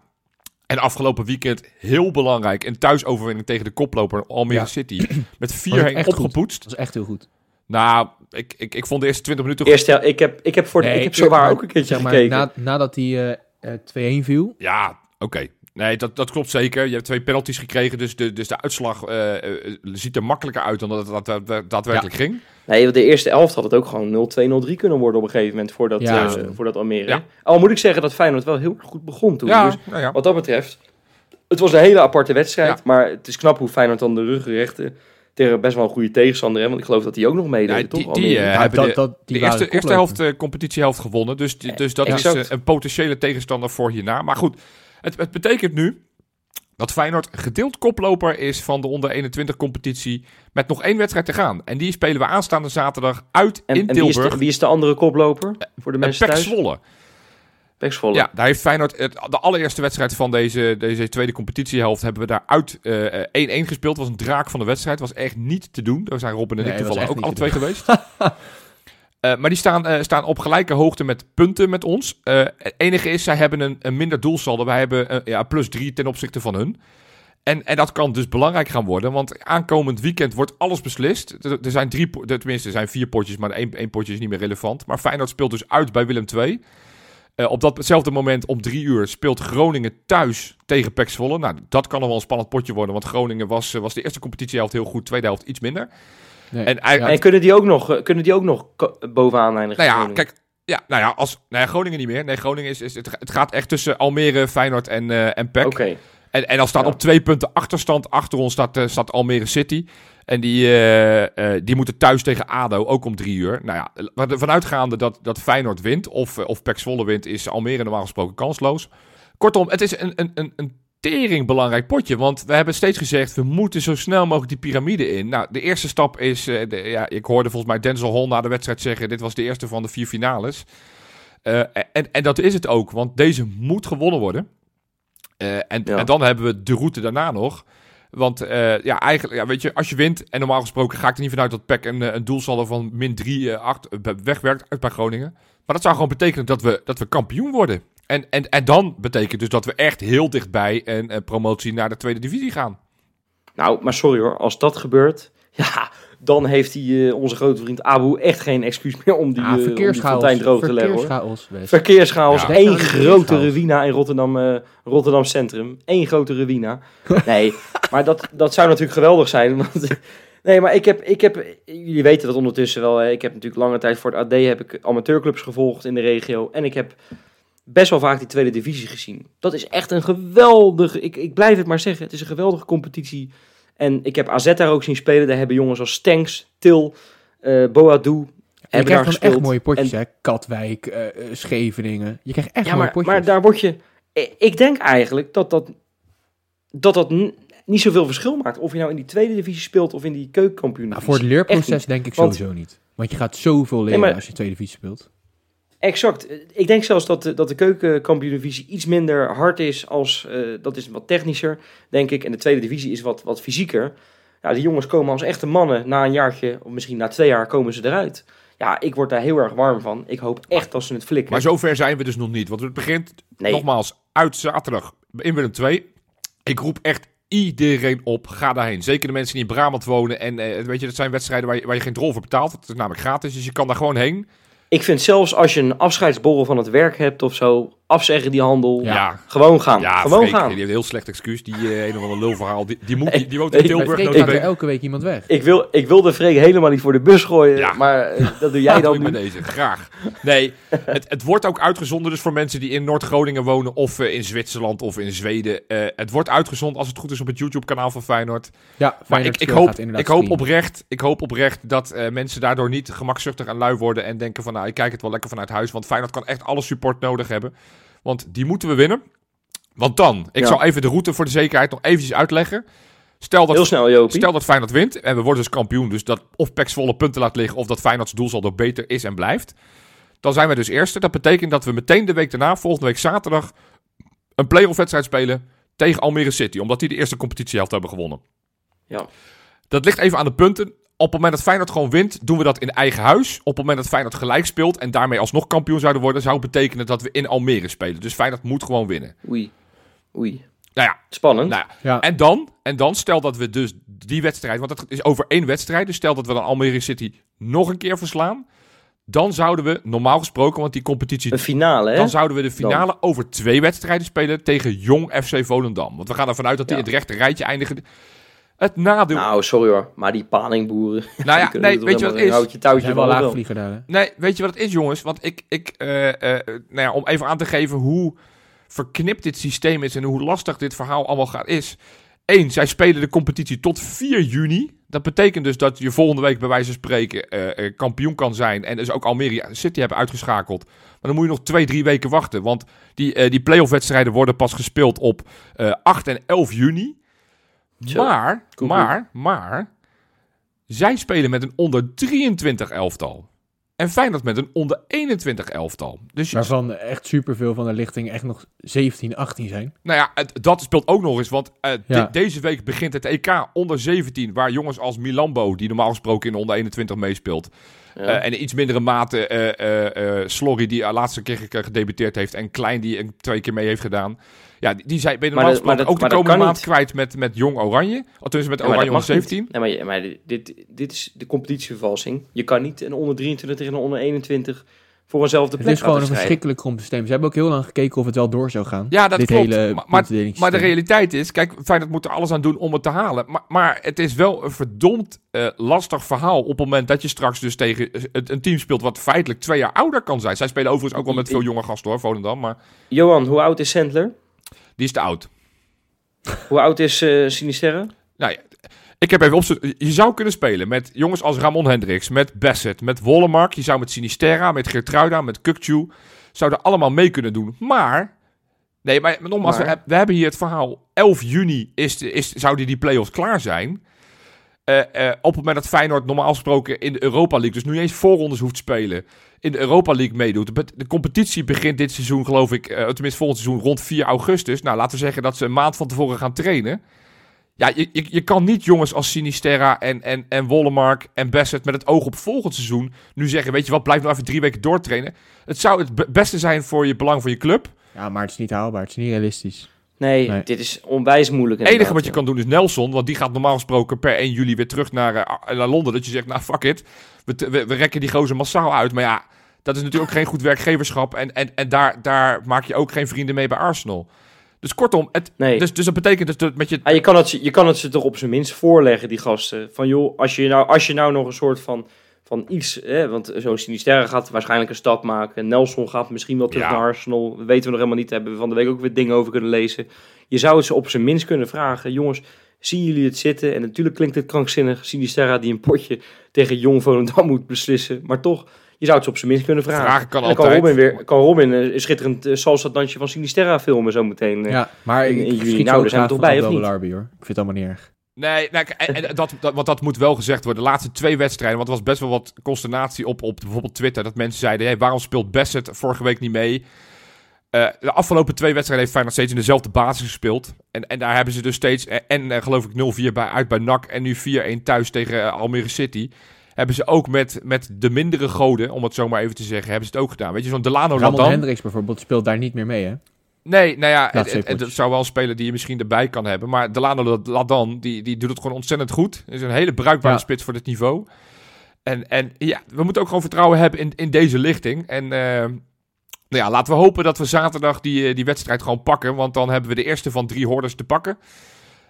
En afgelopen weekend heel belangrijk. Een thuisoverwinning tegen de koploper Almere Ja. City. Met vier Was heen echt goed. opgepoetst. Dat is echt heel goed. Nou, ik, ik, ik vond de eerste 20 minuten... Eerst, ja, ik heb, ik heb, voor de, Nee, ik heb zowaar ook een keertje zeg maar, gekeken. na- nadat hij eh, eh, 2-1 viel. Ja, oké. Nee, dat, dat klopt zeker. Je hebt twee penalties gekregen, dus de, dus de uitslag eh, eh, ziet er makkelijker uit dan dat het daad- daadwerkelijk ging. Nee, want de eerste elft had het ook gewoon 0-2, 0-3 kunnen worden op een gegeven moment voordat, Ja. eh, voordat Almere. Ja. Al moet ik zeggen dat Feyenoord wel heel goed begon toen. Ja, Dus ja. wat dat betreft, het was een hele aparte wedstrijd. Ja. Maar het is knap hoe Feyenoord dan de rug rechten tegen best wel een goede tegenstander. Hè? Want ik geloof dat die ook nog meedeed, Ja, toch? die- hebben dat, de- dat, die de eerste, helft, eh, competitiehelft gewonnen. Dus, die- dus dat Exact. is een potentiële tegenstander voor hierna. Maar goed, het, het betekent nu dat Feyenoord gedeeld koploper is van de onder 21 competitie met nog één wedstrijd te gaan. En die spelen we aanstaande zaterdag uit En, in en wie, is Tilburg. de, wie is de andere koploper voor de mensen PEC thuis? Zwolle. Pek Zwolle. Ja, daar heeft Feyenoord de allereerste wedstrijd van deze, deze tweede competitiehelft hebben we daar uit eh, eh, 1-1 gespeeld. Was een draak van de wedstrijd. Het was echt niet te doen. Daar zijn Robin en Nee, ik toevallig ook alle twee geweest. Eh, maar die staan, eh, staan op gelijke hoogte met punten met ons. Eh, het enige is, zij hebben een, een minder doelsaldo. Wij hebben ja, plus 3 ten opzichte van hun. En, en dat kan dus belangrijk gaan worden, want aankomend weekend wordt alles beslist. Er, zijn drie, tenminste, zijn vier potjes, maar één, één potje is niet meer relevant. Maar Feyenoord speelt dus uit bij Willem II. Op datzelfde moment om drie uur speelt Groningen thuis tegen PEC Zwolle. Nou, dat kan nog wel een spannend potje worden, want Groningen was, was de eerste competitiehelft heel goed, tweede helft iets minder. Nee. En eigenlijk- En kunnen die ook nog, eh, kunnen die ook nog bovenaan eindigen? Nou ja, Groningen? kijk, ja, nou ja, als, nou ja, Groningen niet meer. Nee, Groningen is, is het, het gaat echt tussen Almere, Feyenoord en, eh en PEC. Oké. En, en dan staat Ja. op twee punten achterstand. Achter ons staat, eh, staat Almere City. En die, eh, eh, die moeten thuis tegen ADO, ook om drie uur. Nou ja, ervan uitgaande dat, dat Feyenoord wint, of, of PEC Zwolle wint, is Almere normaal gesproken kansloos. Kortom, het is een, een, een, een tering belangrijk potje. Want we hebben steeds gezegd, we moeten zo snel mogelijk die piramide in. Nou, de eerste stap is, eh, de, ja, ik hoorde volgens mij Denzel Hall na de wedstrijd zeggen, dit was de eerste van de vier finales. Eh, en, en dat is het ook, want deze moet gewonnen worden. Eh, en, Ja. en dan hebben we de route daarna nog. Want ja, eigenlijk, ja, weet je, als je wint, en normaal gesproken ga ik er niet vanuit dat PEC een, een doelsaldo van min 3, 8 wegwerkt uit bij Groningen. Maar dat zou gewoon betekenen dat we, dat we kampioen worden. En, en, en dan betekent dus dat we echt heel dichtbij een, een promotie naar de tweede divisie gaan. Nou, maar sorry hoor, als dat gebeurt, ja, dan heeft die, eh, onze grote vriend Abu echt geen excuus meer om die, Ah, eh, om die verkeerschaos. fontein droog te leggen hoor. Verkeerschaos, Wes. Verkeerschaos, Ja. één Ja, grote ruïna in Rotterdam, eh, Rotterdam Centrum. Één grote ruïna. Nee, maar dat, dat zou natuurlijk geweldig zijn. Want, nee, maar ik heb, ik heb, jullie weten dat ondertussen wel. Hè, ik heb natuurlijk lange tijd voor het AD heb ik amateurclubs gevolgd in de regio. En ik heb best wel vaak die tweede divisie gezien. Dat is echt een geweldige, ik, ik blijf het maar zeggen, het is een geweldige competitie. En ik heb AZ daar ook zien spelen. Daar hebben jongens als Stenks, Til, eh Boadou, Je hebben daar krijgt echt mooie potjes, En- hè? Katwijk, eh, eh, Scheveningen. Je krijgt echt Ja, mooie maar, potjes. maar daar word je. ik- denk eigenlijk dat dat, dat, dat niet zoveel verschil maakt. Of je nou in die tweede divisie speelt of in die keukenkampioen. Nou, voor het leerproces denk ik Want- sowieso niet. Want je gaat zoveel leren maar- als je tweede divisie speelt. Exact. Ik denk zelfs dat de, dat de keukenkampioen divisie iets minder hard is als. eh, dat is wat technischer, denk ik. En de tweede divisie is wat, wat fysieker. Ja, die jongens komen als echte mannen. Na een jaartje, of misschien na twee jaar, komen ze eruit. Ja, ik word daar heel erg warm van. Ik hoop echt dat ze het flikken. Maar zover zijn we dus nog niet. Want het begint nee, nogmaals uit zaterdag in Willem 2. Ik roep echt iedereen op, ga daarheen. Zeker de mensen die in Brabant wonen. En eh, weet je, dat zijn wedstrijden waar je, waar je geen drol voor betaalt. Het is namelijk gratis, dus je kan daar gewoon heen. Ik vind zelfs als je een afscheidsborrel van het werk hebt of zo, afzeggen die handel. Ja. Gewoon gaan. Ja, Gewoon Freek, gaan. Die heeft een heel slecht excuus. Die eh, een of ander lulverhaal. Die, die, moet, die, die woont in Tilburg. Er bene. elke week iemand weg. Ik wil, ik wil de Freek helemaal niet voor de bus gooien, Ja. maar eh, dat doe jij Dat dan doe ik nu. deze, graag. Nee, het, het wordt ook uitgezonden dus voor mensen die in Noord-Groningen wonen of eh, in Zwitserland of in Zweden. Eh, het wordt uitgezonden als het goed is op het YouTube-kanaal van Feyenoord. Ja, Maar ik, ik, hoop, ik, hoop streamen. oprecht, ik hoop oprecht dat eh, mensen daardoor niet gemakzuchtig en lui worden en denken van nou, ik kijk het wel lekker vanuit huis. Want Feyenoord kan echt alle support nodig hebben. Want die moeten we winnen. Want dan, ik Ja. zal even de route voor de zekerheid nog eventjes uitleggen. Stel dat Heel snel, Jopie. Stel dat Feyenoord wint en we worden dus kampioen, dus dat of PEC volle punten laat liggen of dat Feyenoord's doelsaldo beter is en blijft. Dan zijn we dus eerste. Dat betekent dat we meteen de week daarna, volgende week zaterdag, een play-off wedstrijd spelen tegen Almere City, omdat die de eerste competitiehelft hebben gewonnen. Ja. Dat ligt even aan de punten. Op het moment dat Feyenoord gewoon wint, doen we dat in eigen huis. Op het moment dat Feyenoord gelijk speelt en daarmee alsnog kampioen zouden worden, zou het betekenen dat we in Almere spelen. Dus Feyenoord moet gewoon winnen. Oei. Oei. Nou ja, Spannend. nou ja, Ja, en dan, en dan, stel dat we dus die wedstrijd, want dat is over één wedstrijd, dus stel dat we dan Almere City nog een keer verslaan, dan zouden we normaal gesproken, want die competitie, Een finale, hè? dan zouden we de finale over twee wedstrijden spelen tegen Jong FC Volendam. Want we gaan ervan uit dat die Ja. in het rechte rijtje eindigen. Het nadeel, nou, Nou, sorry hoor. Maar die palingboeren... die ja, nee, weet je wat het is? Houtje touwtje wel laagvlieger daar. hè? Nee, weet je wat het is, jongens? Want ik, ik eh, eh, nou ja, om even aan te geven hoe verknipt dit systeem is en hoe lastig dit verhaal allemaal gaat, is. Eén, zij spelen de competitie tot 4 juni. Dat betekent dus dat je volgende week bij wijze van spreken eh, eh, kampioen kan zijn. En dus ook Almere City hebben uitgeschakeld. Maar dan moet je nog twee, drie weken wachten. Want die, eh die play-off wedstrijden worden pas gespeeld op eh 8 en 11 juni. Zo. Maar, Koek, maar, maar... Zij spelen met een onder 23 elftal. En Feyenoord met een onder 21 elftal. Dus je- Waarvan echt superveel van de lichting echt nog 17, 18 zijn. nou ja, het- dat speelt ook nog eens. Want eh, Ja. de- deze week begint het EK onder 17. Waar jongens als Milambo, die normaal gesproken in de onder 21 meespeelt. Ja. eh, en iets mindere mate eh eh Slorry, die de laatste keer ge- gedebuteerd heeft. En Klein, die een twee keer mee heeft gedaan. Ja, die, die zijn ben je Maar normaal dat- maar gesproken dat- ook de komende maand niet. kwijt met, met Jong Oranje. Althans met Ja, Oranje dat onder mag niet. 17. Nee, maar, maar dit, dit is de competitievervalsing. Je kan niet een onder 23 tegen een onder 21 voor eenzelfde Het plek is gewoon een verschrikkelijk krom systeem. Ze hebben ook heel lang gekeken of het wel door zou gaan. Ja, dat Dit klopt. hele maar, maar, puntendelingsysteem. maar de realiteit is, kijk, Feyenoord moet er alles aan doen om het te halen. Maar, maar het is wel een verdomd eh, lastig verhaal op het moment dat je straks dus tegen een, een team speelt wat feitelijk twee jaar ouder kan zijn. Zij spelen overigens ook wel met veel jonge gasten hoor, Volendam, maar Johan, hoe oud is Sandler? die is te oud. Hoe oud is eh Sinisterre? Nou ja, ik heb even opzoeken. Je zou kunnen spelen met jongens als Ramon Hendricks, met Bassett, met Wollemark. Je zou met Sinisterra, met Geertruida, met Kukcu, zouden allemaal mee kunnen doen. Maar, nee, maar nogmaals, Maar? We, we hebben hier het verhaal. 11 juni is, is, zouden die play-offs klaar zijn. Eh, eh, op het moment dat Feyenoord normaal gesproken in de Europa League, dus nu eens voorrondes hoeft te spelen, in de Europa League meedoet. De, de competitie begint dit seizoen, geloof ik, eh, tenminste volgend seizoen, rond 4 augustus. Nou, laten we zeggen dat ze een maand van tevoren gaan trainen. Ja, je, je, je kan niet jongens als Sinisterra en, en, en Wollemark en Bassett met het oog op volgend seizoen nu zeggen, weet je wat, blijf nou even drie weken doortrainen. Het zou het be- beste zijn voor je belang van je club. Ja, maar het is niet haalbaar. Het is niet realistisch. Nee, Nee. dit is onwijs moeilijk. Het enige wat je ja. kan doen is Nelson, want die gaat normaal gesproken per 1 juli weer terug naar, eh, naar Londen. Dat je zegt, nou fuck it, we, we, we rekken die gozer massaal uit. Maar ja, dat is natuurlijk ook geen goed werkgeverschap en, en, en daar, daar maak je ook geen vrienden mee bij Arsenal. Dus kortom, het, Nee. dus, dus dat betekent dus dat met je... Ah, je, kan het, ze- je kan het ze toch op zijn minst voorleggen, die gasten. Van joh, als je nou, als je nou nog een soort van, van iets... Hè, want zo'n Sinisterre gaat waarschijnlijk een stap maken. Nelson gaat misschien wel terug Ja. naar Arsenal. Dat weten we nog helemaal niet. Daar hebben we van de week ook weer dingen over kunnen lezen. Je zou het ze op zijn minst kunnen vragen. Jongens, zien jullie het zitten? En natuurlijk klinkt het krankzinnig. Sinisterra die een potje tegen Jong Volendam moet beslissen. Maar toch, je zou het ze op zijn minst kunnen vragen. Vragen kan dan kan altijd. Robin, weer, kan Robin eh, een schitterend uh, salsa-dansje van Sinisterra filmen zo meteen. eh. Ja, maar in- juli. Nou, daar zijn we toch bij, of niet? Hoor. Ik vind het allemaal niet erg. Nee, nou, en, dat, dat, want dat moet wel gezegd worden. De laatste twee wedstrijden, want er was best wel wat consternatie op, op bijvoorbeeld Twitter. Dat mensen zeiden, hey, waarom speelt Bassett vorige week niet mee? Eh, de afgelopen twee wedstrijden heeft Feyenoord steeds in dezelfde basis gespeeld. En, en daar hebben ze dus steeds, en, en eh, geloof ik 0-4 bij, uit bij NAC en nu 4-1 thuis tegen eh, Almere City. Hebben ze ook met, met de mindere goden, om het zo maar even te zeggen, hebben ze het ook gedaan. Weet je, zo'n Delano Ramon Ladan. Hendricks bijvoorbeeld speelt daar niet meer mee, hè? Nee, nou ja, het, het, het potjes. zou wel een speler die je misschien erbij kan hebben. Maar Delano Ladan, die, die doet het gewoon ontzettend goed. Is een hele bruikbare Ja. spits voor dit niveau. En, en ja, we moeten ook gewoon vertrouwen hebben in, in deze lichting. En eh, Nou ja, laten we hopen dat we zaterdag die, eh, die wedstrijd gewoon pakken. Want dan hebben we de eerste van drie hordes te pakken.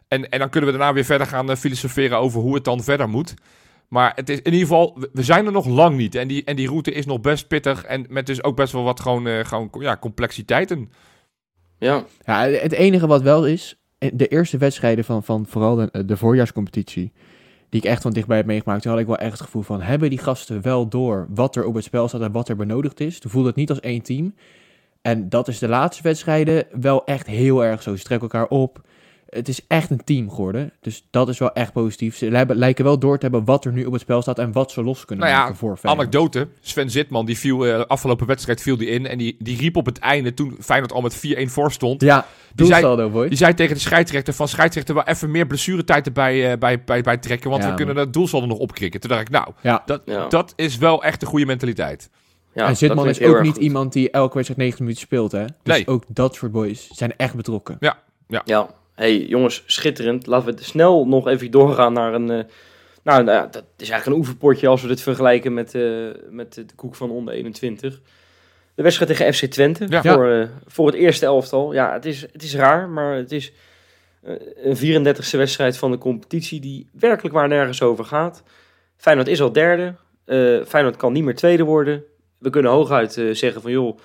En, en dan kunnen we daarna weer verder gaan uh, filosoferen over hoe het dan verder moet. Maar het is in ieder geval, we zijn er nog lang niet. En die, en die route is nog best pittig. En met dus ook best wel wat gewoon, uh, gewoon ja, complexiteiten. Ja. ja, het enige wat wel is, de eerste wedstrijden van, van vooral de, de voorjaarscompetitie, die ik echt van dichtbij heb meegemaakt, toen had ik wel echt het gevoel van, hebben die gasten wel door wat er op het spel staat en wat er benodigd is? Toen voelde het niet als één team. En dat is de laatste wedstrijden wel echt heel erg zo. Ze trekken elkaar op het is echt een team geworden. Dus dat is wel echt positief. Ze lijken wel door te hebben wat er nu op het spel staat en wat ze los kunnen nou ja, maken voor Feyenoord. Anekdote. Sven Zitman, die viel uh, afgelopen wedstrijd viel die in. En die, die riep op het einde, toen Feyenoord al met 4-1 voor stond. Ja, die zei, boy. die zei tegen de scheidsrechter van scheidsrechter wel even meer blessuretijd erbij uh, bij, bij, bij trekken. Want Ja, we kunnen dat doelsaldo nog opkrikken. Toen dacht ik, nou, Ja. dat, Ja. dat is wel echt een goede mentaliteit. ja en Zitman is ook niet goed. iemand die elke wedstrijd 90 minuten speelt, hè? Dus Nee. ook dat soort boys zijn echt betrokken. Ja, hey jongens, schitterend. Laten we snel nog even doorgaan naar een... eh, nou, nou ja, dat is eigenlijk een oefenpotje als we dit vergelijken met, eh, met de koek van onder 21. De wedstrijd tegen FC Twente Ja. voor, eh, voor het eerste elftal. Ja, het is, het is raar, maar het is een 34e wedstrijd van de competitie die werkelijk waar nergens over gaat. Feyenoord is al derde. Eh, Feyenoord kan niet meer tweede worden. We kunnen hooguit zeggen van joh,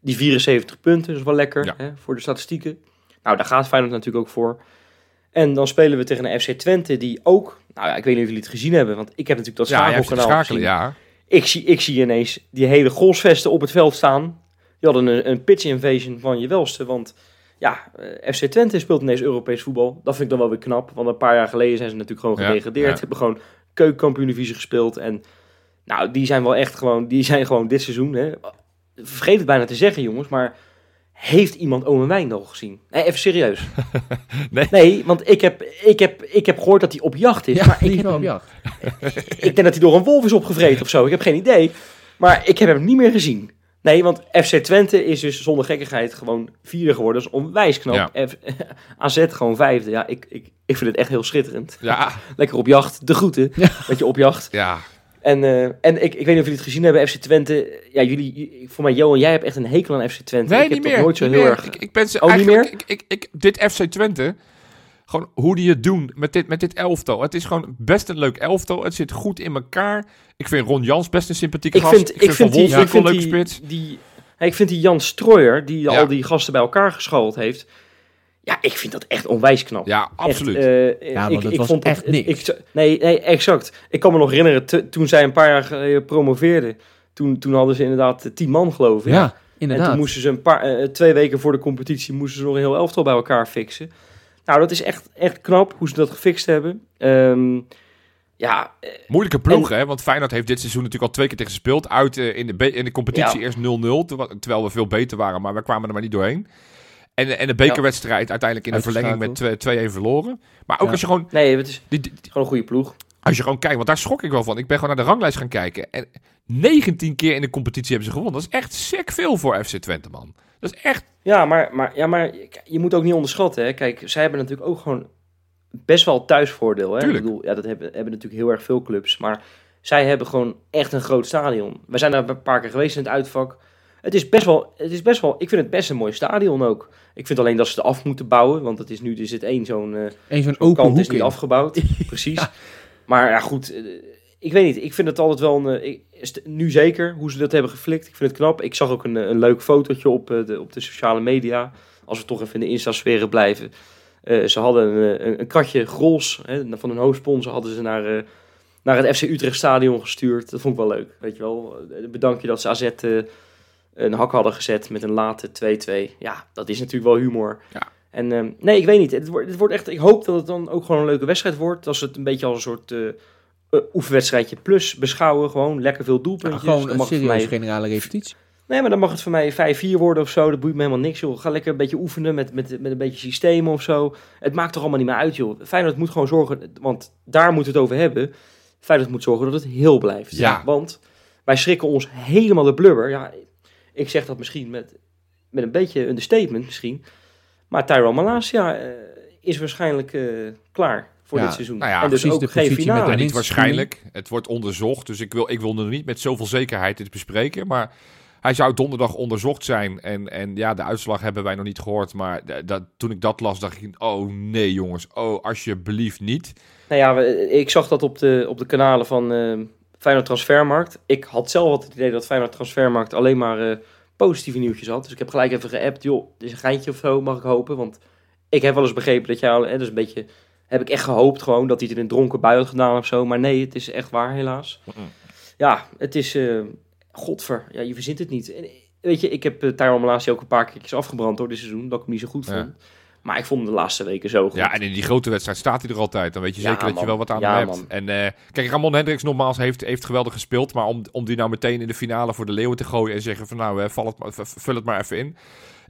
die 74 punten is wel lekker Ja. hè, voor de statistieken. Nou, daar gaat Feyenoord natuurlijk ook voor. En dan spelen we tegen een FC Twente die ook, nou ja, ik weet niet of jullie het gezien hebben, want ik heb natuurlijk dat Ja, schakelkanaal gezien. ja. Ik zie, ik zie ineens die hele golfsvesten op het veld staan. Die hadden een, een pitch invasion van je welste, want ja, eh, FC Twente speelt ineens Europees voetbal. Dat vind ik dan wel weer knap, want een paar jaar geleden zijn ze natuurlijk gewoon Ja, gedegradeerd. ja. Hebben gewoon keukenkampioen-divisie gespeeld en nou, die zijn wel echt gewoon, die zijn gewoon dit seizoen, hè. Vergeet het bijna te zeggen jongens, maar heeft iemand Owen Wijndal gezien? Nee, even serieus. Nee. want ik heb, ik, heb, ik heb gehoord dat hij op jacht is, Ja, maar die ik is heb op jacht. ik denk dat hij door een wolf is opgevreten of zo. Ik heb geen idee. Maar ik heb hem niet meer gezien. Nee, want FC Twente is dus zonder gekkigheid gewoon vierde geworden. Dat is onwijs knap. F- AZ gewoon vijfde. Ja, ik, ik, ik vind het echt heel schitterend. Ja, Lekker op jacht. De groeten. Ja. Dat je op jacht. ja. En, eh, en ik, ik weet niet of jullie het gezien hebben. FC Twente. Ja, jullie, voor mij Johan, jij hebt echt een hekel aan FC Twente. Nee, ik heb niet dat meer. nooit zo heel meer. erg... Ik, ik ben ze Oh, niet eigenlijk, Ik, ik, ik, dit FC Twente, gewoon hoe die het doen met dit, met dit elftal. Het is gewoon best een leuk elftal. Het zit goed in elkaar. Ik vind Ron Jans best een sympathieke Ik gast. vind, ik vind, Van die, Wolf ik ook wel vind leuk die, spits. die, ik vind die Jan Strooijer, die Ja. al die gasten bij elkaar geschald heeft. Ja, ik vind dat echt onwijs knap. Ja, absoluut. Echt, eh, Ja, ik, want het ik was vond echt niks. Ik, nee, nee, exact. Ik kan me nog herinneren, te- toen zij een paar jaar geleden promoveerden, toen, toen hadden ze inderdaad eh, tien man geloof ik. Ja, En inderdaad. toen moesten ze een paar, eh, twee weken voor de competitie moesten ze nog een heel elftal bij elkaar fixen. Nou, dat is echt, echt knap hoe ze dat gefixt hebben. Ehm, ja, eh, Moeilijke ploeg, hè? Want Feyenoord heeft dit seizoen natuurlijk al twee keer tegen gespeeld. Uit eh, in, de in de competitie Ja. eerst 0-0, terwijl- terwijl we veel beter waren, maar we kwamen er maar niet doorheen. En, en de bekerwedstrijd uiteindelijk in de verlenging met 2 2-1 verloren. Maar ook Ja. als je gewoon nee, het is die, die- gewoon een goede ploeg. Als je gewoon kijkt, want daar schrok ik wel van. Ik ben gewoon naar de ranglijst gaan kijken. En 19 keer in de competitie hebben ze gewonnen. Dat is echt sick veel voor FC Twente, man. Dat is echt... Ja, maar, maar, ja, maar je moet ook niet onderschatten. Hè. Kijk, zij hebben natuurlijk ook gewoon best wel thuisvoordeel. Hè. Tuurlijk. Ik bedoel, ja, dat hebben, hebben natuurlijk heel erg veel clubs. Maar zij hebben gewoon echt een groot stadion. We zijn daar een paar keer geweest in het uitvak. Het is best wel, het is best wel ik vind het best een mooi stadion ook. Ik vind alleen dat ze het af moeten bouwen. Want het is nu, er zit één zo'n eh, Eén zo'n zo'n open kant is niet in. afgebouwd. Precies. Maar ja, goed. eh, ik weet niet. Ik vind het altijd wel een... eh, ik- nu zeker, hoe ze dat hebben geflikt. Ik vind het knap. Ik zag ook een, eh, een leuk fotootje op, eh, de, op de sociale media. Als we toch even in de Insta-sferen blijven. Eh, ze hadden een, eh, een, een kratje grols hè, van hun hoofdsponsor hadden ze naar, eh, naar het FC Utrecht stadion gestuurd. Dat vond ik wel leuk. Weet je wel. Eh, Bedank je dat ze AZ eh, een hak hadden gezet met een late 2-2. Ja, dat is natuurlijk wel humor. Ja. En ehm, nee, ik weet niet. Het wordt, het wordt echt, ik hoop dat het dan ook gewoon een leuke wedstrijd wordt. Ze het een beetje als een soort eh, eh, oefenwedstrijdje plus beschouwen. Gewoon lekker veel Ja, doelpuntjes. gewoon een mag serieuze mij, generale repetitie. nee, maar dan mag het voor mij 5-4 worden of zo. Dat boeit me helemaal niks, joh. Ga lekker een beetje oefenen met, met, met een beetje systemen of zo. Het maakt toch allemaal niet meer uit, joh. Feyenoord moet gewoon zorgen, want daar moeten we het over hebben. Feyenoord moet zorgen dat het heel blijft. Ja. Want wij schrikken ons helemaal de blubber. Ja, ik zeg dat misschien met, met een beetje understatement misschien. Maar Tyrone Malasia eh, is waarschijnlijk eh, klaar voor Ja, dit seizoen. nou ja, en dus ook de geen met finale. niet waarschijnlijk. Het wordt onderzocht. Dus ik wil, ik wil er niet met zoveel zekerheid dit bespreken. Maar Hij zou donderdag onderzocht zijn. En, en ja, de uitslag hebben wij nog niet gehoord. Maar dat, toen ik dat las, dacht ik... Oh nee jongens, oh alsjeblieft niet. Nou ja, ik zag dat op de, op de kanalen van eh Feyenoord Transfermarkt. Ik had zelf wat het idee dat Feyenoord Transfermarkt alleen maar eh, positieve nieuwtjes had. Dus ik heb gelijk even geappt. Joh, dit is een geintje of zo, mag ik hopen. Want ik heb wel eens begrepen dat jij al... eh, dus een beetje... Heb ik echt gehoopt gewoon dat hij het in een dronken bui had gedaan of zo. Maar nee, het is echt waar helaas. Ja, het is... eh godver, ja, je verzint het niet. En, weet je, ik heb uh, Tyrone Malasia ook een paar keertjes afgebrand door dit seizoen. Dat ik hem niet zo goed Ja. Maar ik vond hem de laatste weken zo goed. Ja, en in die grote wedstrijd staat hij er altijd. Dan weet je Ja, zeker dat je wel wat aan Ja, hem hebt. man. En eh, kijk, Ramon Hendricks nogmaals heeft, heeft geweldig gespeeld. Maar om, om die nou meteen in de finale voor de Leeuwen te gooien en zeggen van nou, val het, vul het maar even in.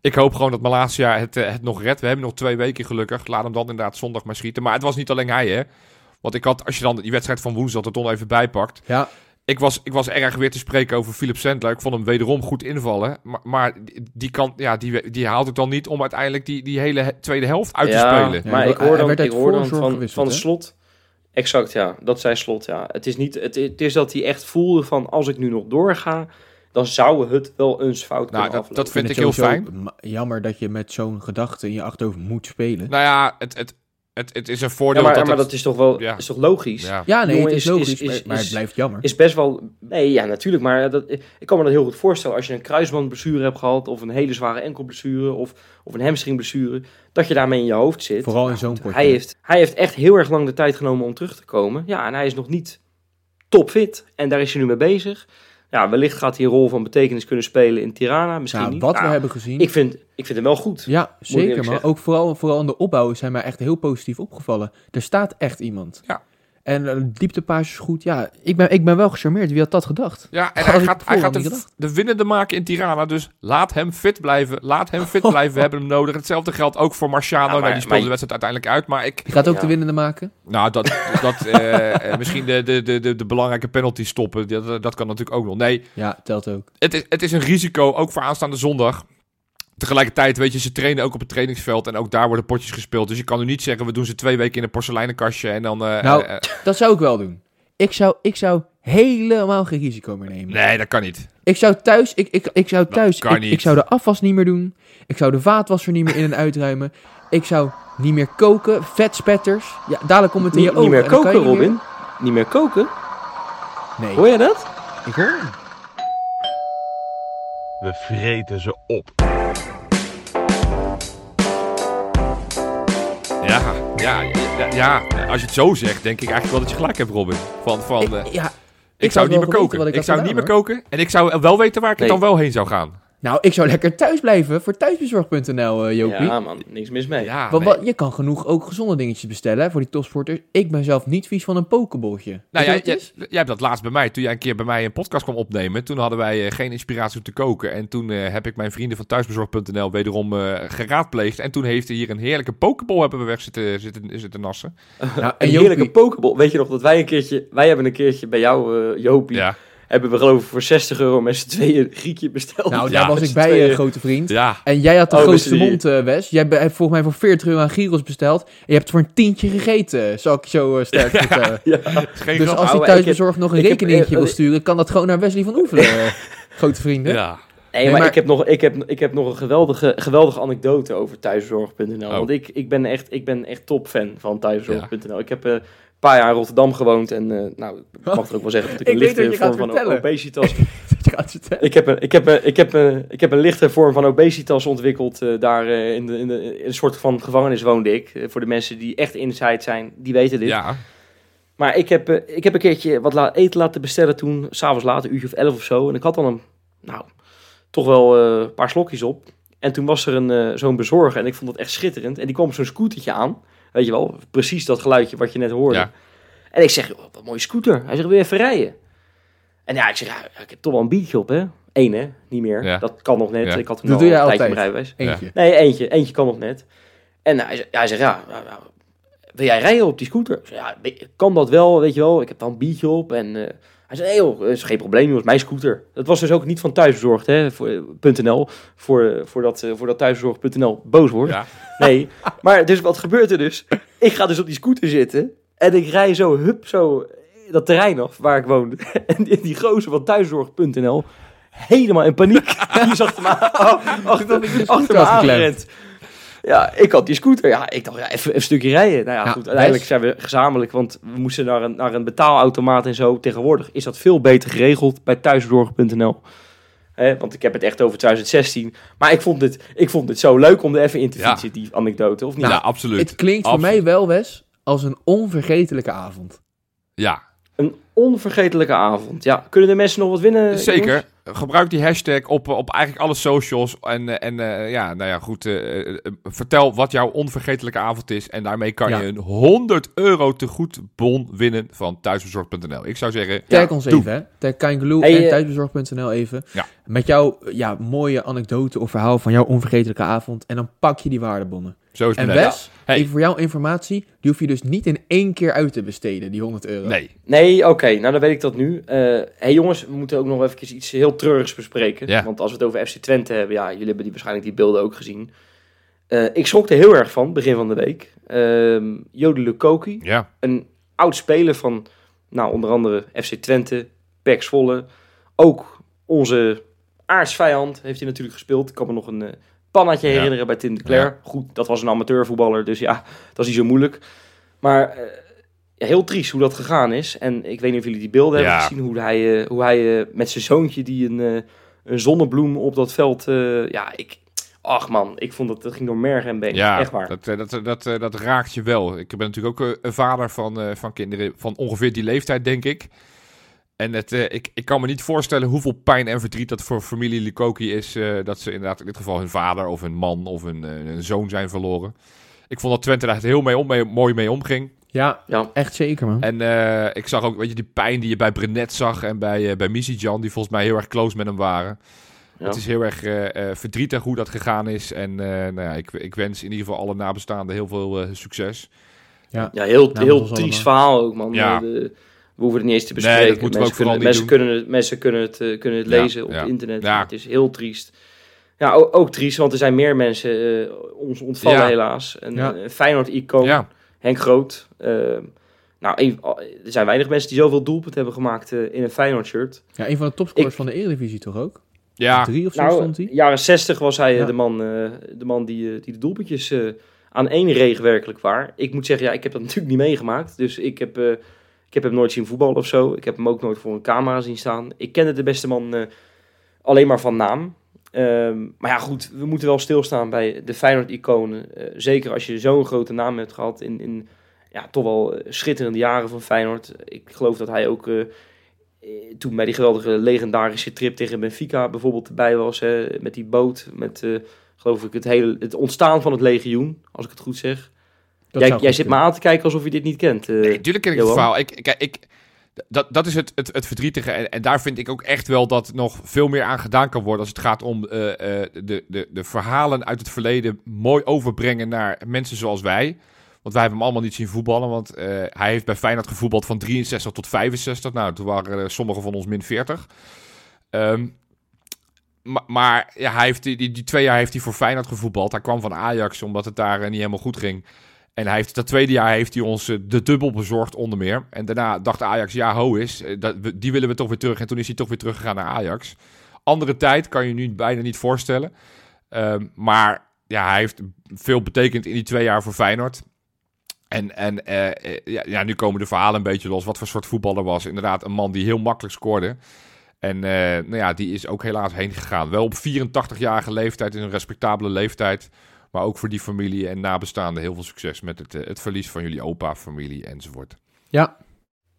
Ik hoop gewoon dat Malasia het, eh, het nog redt. We hebben nog twee weken gelukkig. Laat hem dan inderdaad zondag maar schieten. Maar het was niet alleen hij, hè. Want ik had, als je dan die wedstrijd van woensdag er toch even bijpakt. Ja, Ik was, ik was erg weer te spreken over Philip Sandler. Ik vond hem wederom goed invallen. Maar, maar die- kan, ja, die, die haalt het dan niet om uiteindelijk die, die hele he- tweede helft uit te spelen. Ja, maar ik hoor dan, ik hoor dan van, gewisseld, van hè? slot. Exact, ja. Dat zei slot, ja. Het is, niet, het, het is dat hij echt voelde van als ik nu nog doorga, dan zou het wel eens fout Nou, kunnen dat, dat aflopen. vind ik heel fijn. Jammer dat je met zo'n gedachte in je achterhoofd moet spelen. Nou ja, het, het, het, het is een Ja, voordeel maar, dat maar het- dat is toch wel Ja. is toch logisch? Ja. Ja, nee, Jongen, het is is- logisch, is- is- maar, het blijft jammer. Is best wel... Nee, ja, natuurlijk. Maar dat, ik kan me dat heel goed voorstellen. Als je een kruisbandblessure hebt gehad... of een hele zware enkelblessure... of, of een hamstringblessure... dat je daarmee in je hoofd zit. Vooral in zo'n potje. Hij heeft, hij heeft echt heel erg lang de tijd genomen om terug te komen. Ja, en hij is nog niet topfit. En daar is hij nu mee bezig. Ja, wellicht gaat hij een rol van betekenis kunnen spelen in Tirana. Misschien Nou, niet. wat we hebben gezien. ik, vind, ik vind hem wel goed. ja, zeker, maar zeggen. ook vooral, vooral in de opbouw zijn mij echt heel positief opgevallen. Er staat echt iemand. Ja. En eh, dieptepages is goed. Ja, ik ben, ik ben wel gecharmeerd. Wie had dat gedacht? Ja, en hij ik gaat, hij gaat de, de winnende maken in Tirana. Dus laat hem fit blijven. Laat hem fit blijven. We hebben hem nodig. Hetzelfde geldt ook voor Marciano. Ja, maar- nou, die speelde maar- de wedstrijd uiteindelijk uit. Maar ik, gaat ook Ja. de winnende maken. nou, dat, dat eh, eh, misschien de, de, de, de, de belangrijke penalty stoppen. Dat, dat kan natuurlijk ook nog. Nee, Ja, telt ook. het is, het is een risico, ook voor aanstaande zondag. Tegelijkertijd, weet je, ze trainen ook op het trainingsveld en ook daar worden potjes gespeeld. Dus je kan nu niet zeggen, we doen ze twee weken in een porseleinenkastje en dan... eh, Nou, eh, eh, Dat zou ik wel doen. Ik zou, ik zou helemaal geen risico meer nemen. nee, dat kan niet. Ik zou thuis, ik, ik, ik zou thuis, kan ik, niet. ik zou de afwas niet meer doen. Ik zou de vaatwasser niet meer in en uitruimen. Ik zou niet meer koken, vetspetters. Ja, dadelijk komt het in je Niet, ogen. niet meer koken, niet Robin. Niet meer koken? Nee, Hoor je dat? ik hoor hem. We vreten ze op. Ja, ja, ja, ja, als je het zo zegt, denk ik eigenlijk wel dat je gelijk hebt, Robin. Van, van, Ik, ja, ik, zou zou niet meer koken. Ik, ik had zou niet meer koken en ik zou wel weten waar ik Nee. dan wel heen zou gaan. Nou, ik zou lekker thuis blijven voor thuisbezorg.nl, eh Jopie. Ja, man. Niks mis mee. Ja, Want nee. je kan genoeg ook gezonde dingetjes bestellen hè, voor die topsporters. Ik ben zelf niet vies van een pokeboltje. Nou, jij, jij, hebt dat laatst bij mij, toen jij een keer bij mij een podcast kwam opnemen. Toen hadden wij eh, geen inspiratie om te koken. En toen eh, heb ik mijn vrienden van thuisbezorg.nl wederom geraadpleegd. En toen heeft hij hier een heerlijke pokeball hebben we weg zitten, zitten, zitten nassen. Nou, Een en heerlijke pokeball. Weet je nog dat wij een keertje... Wij hebben een keertje bij jou, Jopie... Ja, Hebben we geloof ik voor 60 euro met z'n tweeën een grietje besteld. nou, Ja, daar was ik bij, tweeën. eh, grote vriend. ja. En jij had de Oh, grootste mond, eh, Wes. Jij hebt volgens mij voor 40 euro aan gyros besteld. En je hebt voor een tientje gegeten, zal ik zo eh, sterk vertellen. Ja. Dus als Nou, hij ik thuisbezorgd nog een rekeningetje eh, wil eh, sturen, kan dat gewoon naar Wesley van Oevelen, eh, grote vrienden. Ja. Nee, Nee, maar, maar- Ik, heb nog, ik, heb, ik heb nog een geweldige, geweldige anekdote over thuiszorg.nl. Oh. Want ik, ik ben echt, ik ben echt topfan van thuiszorg.nl. Ik heb eh, een paar jaar in Rotterdam gewoond. En eh, nou, ik mag er ook wel zeggen dat ik Ik een lichte vorm van vertellen. obesitas... Dat je gaat vertellen. ik, heb een, ik, heb een, ik, heb een, ik heb een lichte vorm van obesitas ontwikkeld. eh, daar eh, in, de, in, de, in een soort van gevangenis woonde ik. Voor de mensen die echt inside zijn, die weten dit. ja. Maar ik heb, ik heb een keertje wat la- eten laten bestellen toen, s'avonds laat, een uurtje of elf of zo. En ik had dan een, nou, toch wel eh, een paar slokjes op. En toen was er een, eh, zo'n bezorger en ik vond dat echt schitterend. En die kwam op zo'n scootertje aan. Weet je wel, precies dat geluidje wat je net hoorde. Ja. En ik zeg, joh, wat een mooie scooter. Hij zegt, wil je even rijden? En ja, ik zeg, ja, ik heb toch wel een biertje op, hè? Eén, hè? Niet meer. Ja. Dat kan nog net. Ja. Ik had toen Dat al doe altijd. mijn rijbewijs. Eentje. Nee, eentje. Eentje kan nog net. En hij, zei- hij zegt, ja, wil jij rijden op die scooter? Ik ja, kan dat wel, weet je wel. Ik heb dan een biertje op. En eh, hij zei, nee joh, dat is geen probleem, is mijn scooter. Dat was dus ook niet van thuisbezorgd, hè, voor, eh, voor, eh, voordat, eh, voordat thuisbezorgd.nl boos wordt. Ja. Nee, maar dus wat gebeurt er dus? Ik ga dus op die scooter zitten en ik rij zo, hup, zo dat terrein af waar ik woonde. En die, die gozer van thuiszorg.nl helemaal in paniek. Die achter me, achter, achter, achter me aangerend. Ja, ik had die scooter. Ja, ik dacht, ja, even een stukje rijden. Nou ja, Ja, goed. Uiteindelijk best. zijn we gezamenlijk, want we moesten naar een, naar een betaalautomaat en zo. Tegenwoordig is dat veel beter geregeld bij thuiszorg.nl. Hè, want ik heb het echt over 2016. Maar ik vond het, ik vond het zo leuk om er even in te Ja. fietsen, die anekdote. Of niet? ja, absoluut. Het klinkt voor mij wel, Wes, als een onvergetelijke avond. Ja, Een onvergetelijke avond. Ja, kunnen de mensen nog wat winnen? zeker. jongens? Gebruik die hashtag op, op eigenlijk alle socials. En, eh, en eh, ja, nou ja, goed. eh, vertel wat jouw onvergetelijke avond is. En daarmee kan Ja. je een 100 euro te goed bon winnen van thuisbezorgd.nl. Ik zou zeggen, Tag Ja, ons doe. even, hè. Tag Kangaloo Hey, en thuisbezorg.nl even. Ja. Met jouw ja, mooie anekdote of verhaal van jouw onvergetelijke avond. En dan pak je die waardebonnen. Zo is het En net. Wes, Hey. even voor jouw informatie. Die hoef je dus niet in één keer uit te besteden, die 100 euro. Nee, Nee, oké, nou dan weet ik dat nu. Eh hey jongens, we moeten ook nog even iets heel treurigs bespreken. Ja. Want als we het over FC Twente hebben, ja, jullie hebben die, waarschijnlijk die beelden ook gezien. Eh, ik schrok er heel erg van, begin van de week. Ehm Jodele Koki, ja. een oud speler van, nou, onder andere FC Twente, PEC Zwolle. Ook onze aardsvijand heeft hij natuurlijk gespeeld. Ik kan me nog een pannatje Ja. herinneren bij Tim de Cler. Goed, dat was een amateurvoetballer, dus ja, dat is niet zo moeilijk. Maar eh, heel triest hoe dat gegaan is. En ik weet niet of jullie die beelden Ja. hebben gezien, hoe hij, eh, hoe hij eh, met zijn zoontje die een, een zonnebloem op dat veld... ja, ik... Ach man, ik vond dat, dat ging door merg en been. Ja, Echt waar. Dat, dat, dat, dat raakt je wel. Ik ben natuurlijk ook een vader van, van kinderen van ongeveer die leeftijd, denk ik. En het, eh, ik, ik kan me niet voorstellen hoeveel pijn en verdriet dat voor familie Lukoki is. eh, dat ze inderdaad in dit geval hun vader of hun man of hun, eh, hun zoon zijn verloren. Ik vond dat Twente daar echt heel mee om, mee- mooi mee omging. Ja, Ja, echt zeker, man. En eh, ik zag ook, weet je, die pijn die je bij Brenet zag en bij, uh, bij Misijan, die volgens mij heel erg close met hem waren. Ja. Het is heel erg eh, eh, verdrietig hoe dat gegaan is. En eh, nou ja, ik, ik wens in ieder geval alle nabestaanden heel veel eh, succes. Ja, heel, Namens heel triest allemaal. verhaal ook, man. Ja. De- we hoeven het niet eens te Nee, bespreken. dat moeten we mensen ook vooral kunnen, niet mensen, kunnen het, mensen kunnen het, eh, kunnen het Ja, lezen op ja. internet. Ja. Het is heel triest. Ja, ook, ook triest, want er zijn meer mensen eh, ons ontvallen Ja. helaas. Een, Ja. een Feyenoord-icoon, Ja, Henk Groot. Eh, nou, een- er zijn weinig mensen die zoveel doelpunt hebben gemaakt eh, in een Feyenoord-shirt. Ja, een van de topscorers Ik- van de Eredivisie toch ook? ja, Drie of zo Nou, stond hij? jaren 60 was hij Ja. de man, eh, de man die, die de doelpuntjes eh, aan één reeg werkelijk waar. Ik moet zeggen, ja, ik heb dat natuurlijk niet meegemaakt. Dus ik heb, eh, ik heb hem nooit zien voetballen of zo. Ik heb hem ook nooit voor een camera zien staan. Ik kende de beste man eh, alleen maar van naam. Ehm, maar ja, goed, we moeten wel stilstaan bij de Feyenoord-iconen. Eh, zeker als je zo'n grote naam hebt gehad in, in ja, toch wel eh, schitterende jaren van Feyenoord. Ik geloof dat hij ook... toen bij die geweldige legendarische trip tegen Benfica bijvoorbeeld erbij was. Hè, met die boot, met geloof ik het hele het ontstaan van het legioen, als ik het goed zeg. Dat jij zit me aan te kijken alsof je dit niet kent. eh. Nee, tuurlijk ken ik het verhaal. Ik, kijk, ik, dat, dat is het, het, het verdrietige. En, en daar vind ik ook echt wel dat nog veel meer aan gedaan kan worden. als het gaat om eh, eh, de, de, de verhalen uit het verleden mooi overbrengen naar mensen zoals wij. Want wij hebben hem allemaal niet zien voetballen. Want eh, hij heeft bij Feyenoord gevoetbald van 63 tot 65. Nou, toen waren eh, sommigen van ons min 40. Ehm, ma- maar ja, hij heeft die, die, die twee jaar heeft hij voor Feyenoord gevoetbald. Hij kwam van Ajax omdat het daar niet helemaal goed ging. En hij heeft, dat tweede jaar heeft hij ons eh, de dubbel bezorgd onder meer. En daarna dacht Ajax, ja ho is, eh, die willen we toch weer terug. En toen is hij toch weer teruggegaan naar Ajax. Andere tijd kan je nu bijna niet voorstellen. Ehm, maar ja, hij heeft veel betekend in die twee jaar voor Feyenoord. En, en eh, ja, ja, nu komen de verhalen een beetje los. Wat voor soort voetballer was. Inderdaad, een man die heel makkelijk scoorde. En nou ja, die is ook helaas heen gegaan. Wel op 84-jarige leeftijd, in een respectabele leeftijd. Maar ook voor die familie en nabestaanden heel veel succes met het, eh, het verlies van jullie opa, familie enzovoort. Ja,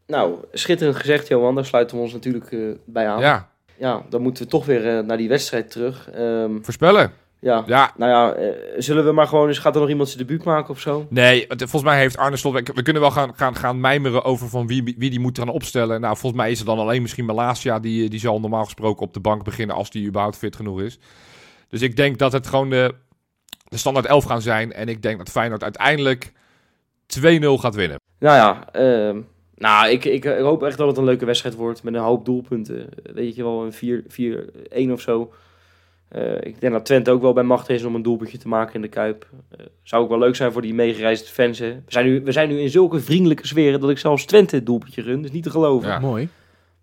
Nou, schitterend gezegd, Johan. Daar sluiten we ons natuurlijk eh, bij aan. Ja. Ja, dan moeten we toch weer eh, naar die wedstrijd terug. Ehm, voorspellen. ja. Ja, Nou ja, zullen we maar gewoon eens... Gaat er nog iemand zijn debuut maken of zo? nee, volgens mij heeft Arne Slot... We kunnen wel gaan, gaan, gaan mijmeren over van wie, wie die moet gaan opstellen. Nou, volgens mij is er dan alleen misschien Malasia. Die, die zal normaal gesproken op de bank beginnen als die überhaupt fit genoeg is. Dus ik denk dat het gewoon de, de standaard 11 gaan zijn. En ik denk dat Feyenoord uiteindelijk 2-0 gaat winnen. Nou ja, ehm, nou, ik, ik, ik hoop echt dat het een leuke wedstrijd wordt met een hoop doelpunten. Weet je wel, een 4-1 of zo. Eh, ik denk dat Twente ook wel bij macht is om een doelpuntje te maken in de Kuip. Eh, zou ook wel leuk zijn voor die meegereisde fans. Hè. We, zijn nu, we zijn nu in zulke vriendelijke sferen dat ik zelfs Twente het doelpuntje gun. Dus niet te geloven. Ja. mooi.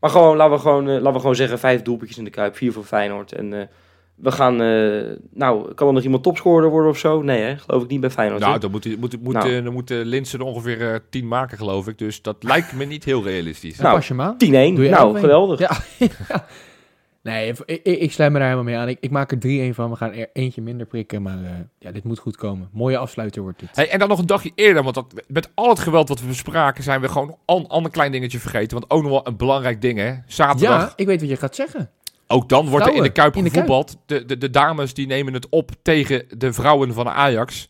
Maar gewoon, laten we gewoon, eh, laten we gewoon zeggen, vijf doelpuntjes in de Kuip, vier voor Feyenoord. En eh, we gaan, eh, nou, kan er nog iemand topscorer worden of zo? Nee, hè? geloof ik niet bij Feyenoord. Nou, dan moet, moet, moet, Nou. eh, dan moet eh, Linsen er ongeveer eh, 10 maken, geloof ik. Dus dat lijkt me niet heel realistisch. Nou, pas je hem aan. 10-1. Doe je Nou, 11-1. geweldig. Ja. Nee, ik, ik, ik sluit me daar helemaal mee aan. Ik, ik maak er 3-1 van. We gaan er eentje minder prikken, maar eh, ja, dit moet goed komen. Mooie afsluiter wordt dit. Hey, en dan nog een dagje eerder, want dat, met al het geweld wat we bespraken, zijn we gewoon een ander klein dingetje vergeten. Want ook nog wel een belangrijk ding, hè? Zaterdag. Ja, ik weet wat je gaat zeggen. Ook dan wordt er in de Vrouwen, Kuip in de Kuip. gevoetbald. De, de, de dames die nemen het op tegen de vrouwen van Ajax.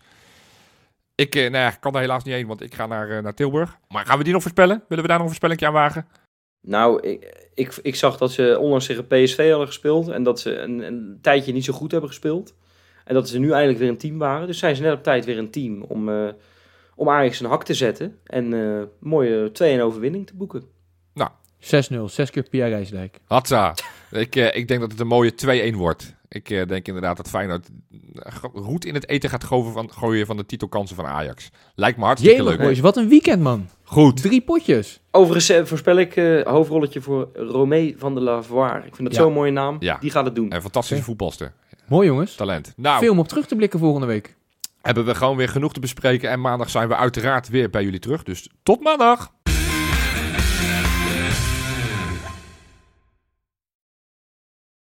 Ik eh, nou ja, kan daar helaas niet heen, want ik ga naar, eh, naar Tilburg. Maar gaan we die nog voorspellen? Willen we daar nog een voorspellingje aan wagen? Nou, ik, ik, ik zag dat ze onlangs tegen PSV hadden gespeeld. En dat ze een, een tijdje niet zo goed hebben gespeeld. En dat ze nu eindelijk weer een team waren. Dus zijn ze net op tijd weer een team om, eh, om Ajax een hak te zetten. En eh, een mooie 2-1 overwinning te boeken. 6-0, 6 keer Pia Rijsdijk. Hatsa. Ik, eh, ik denk dat het een mooie 2-1 wordt. Ik eh, denk inderdaad dat Feyenoord eh, roet in het eten gaat gooien van, gooien van de titelkansen van Ajax. Lijkt me hartstikke Jemig leuk. boys, wat een weekend man. Goed. Drie potjes. Overigens voorspel ik eh, hoofdrolletje voor Romee van de Lavoie. Ik vind dat Ja. zo'n mooie naam. Ja. Die gaat het doen. Een fantastische Oké. voetbalster. Mooi jongens. Talent. Nou, Veel om op terug te blikken volgende week. hebben we gewoon weer genoeg te bespreken. En maandag zijn we uiteraard weer bij jullie terug. Dus tot maandag.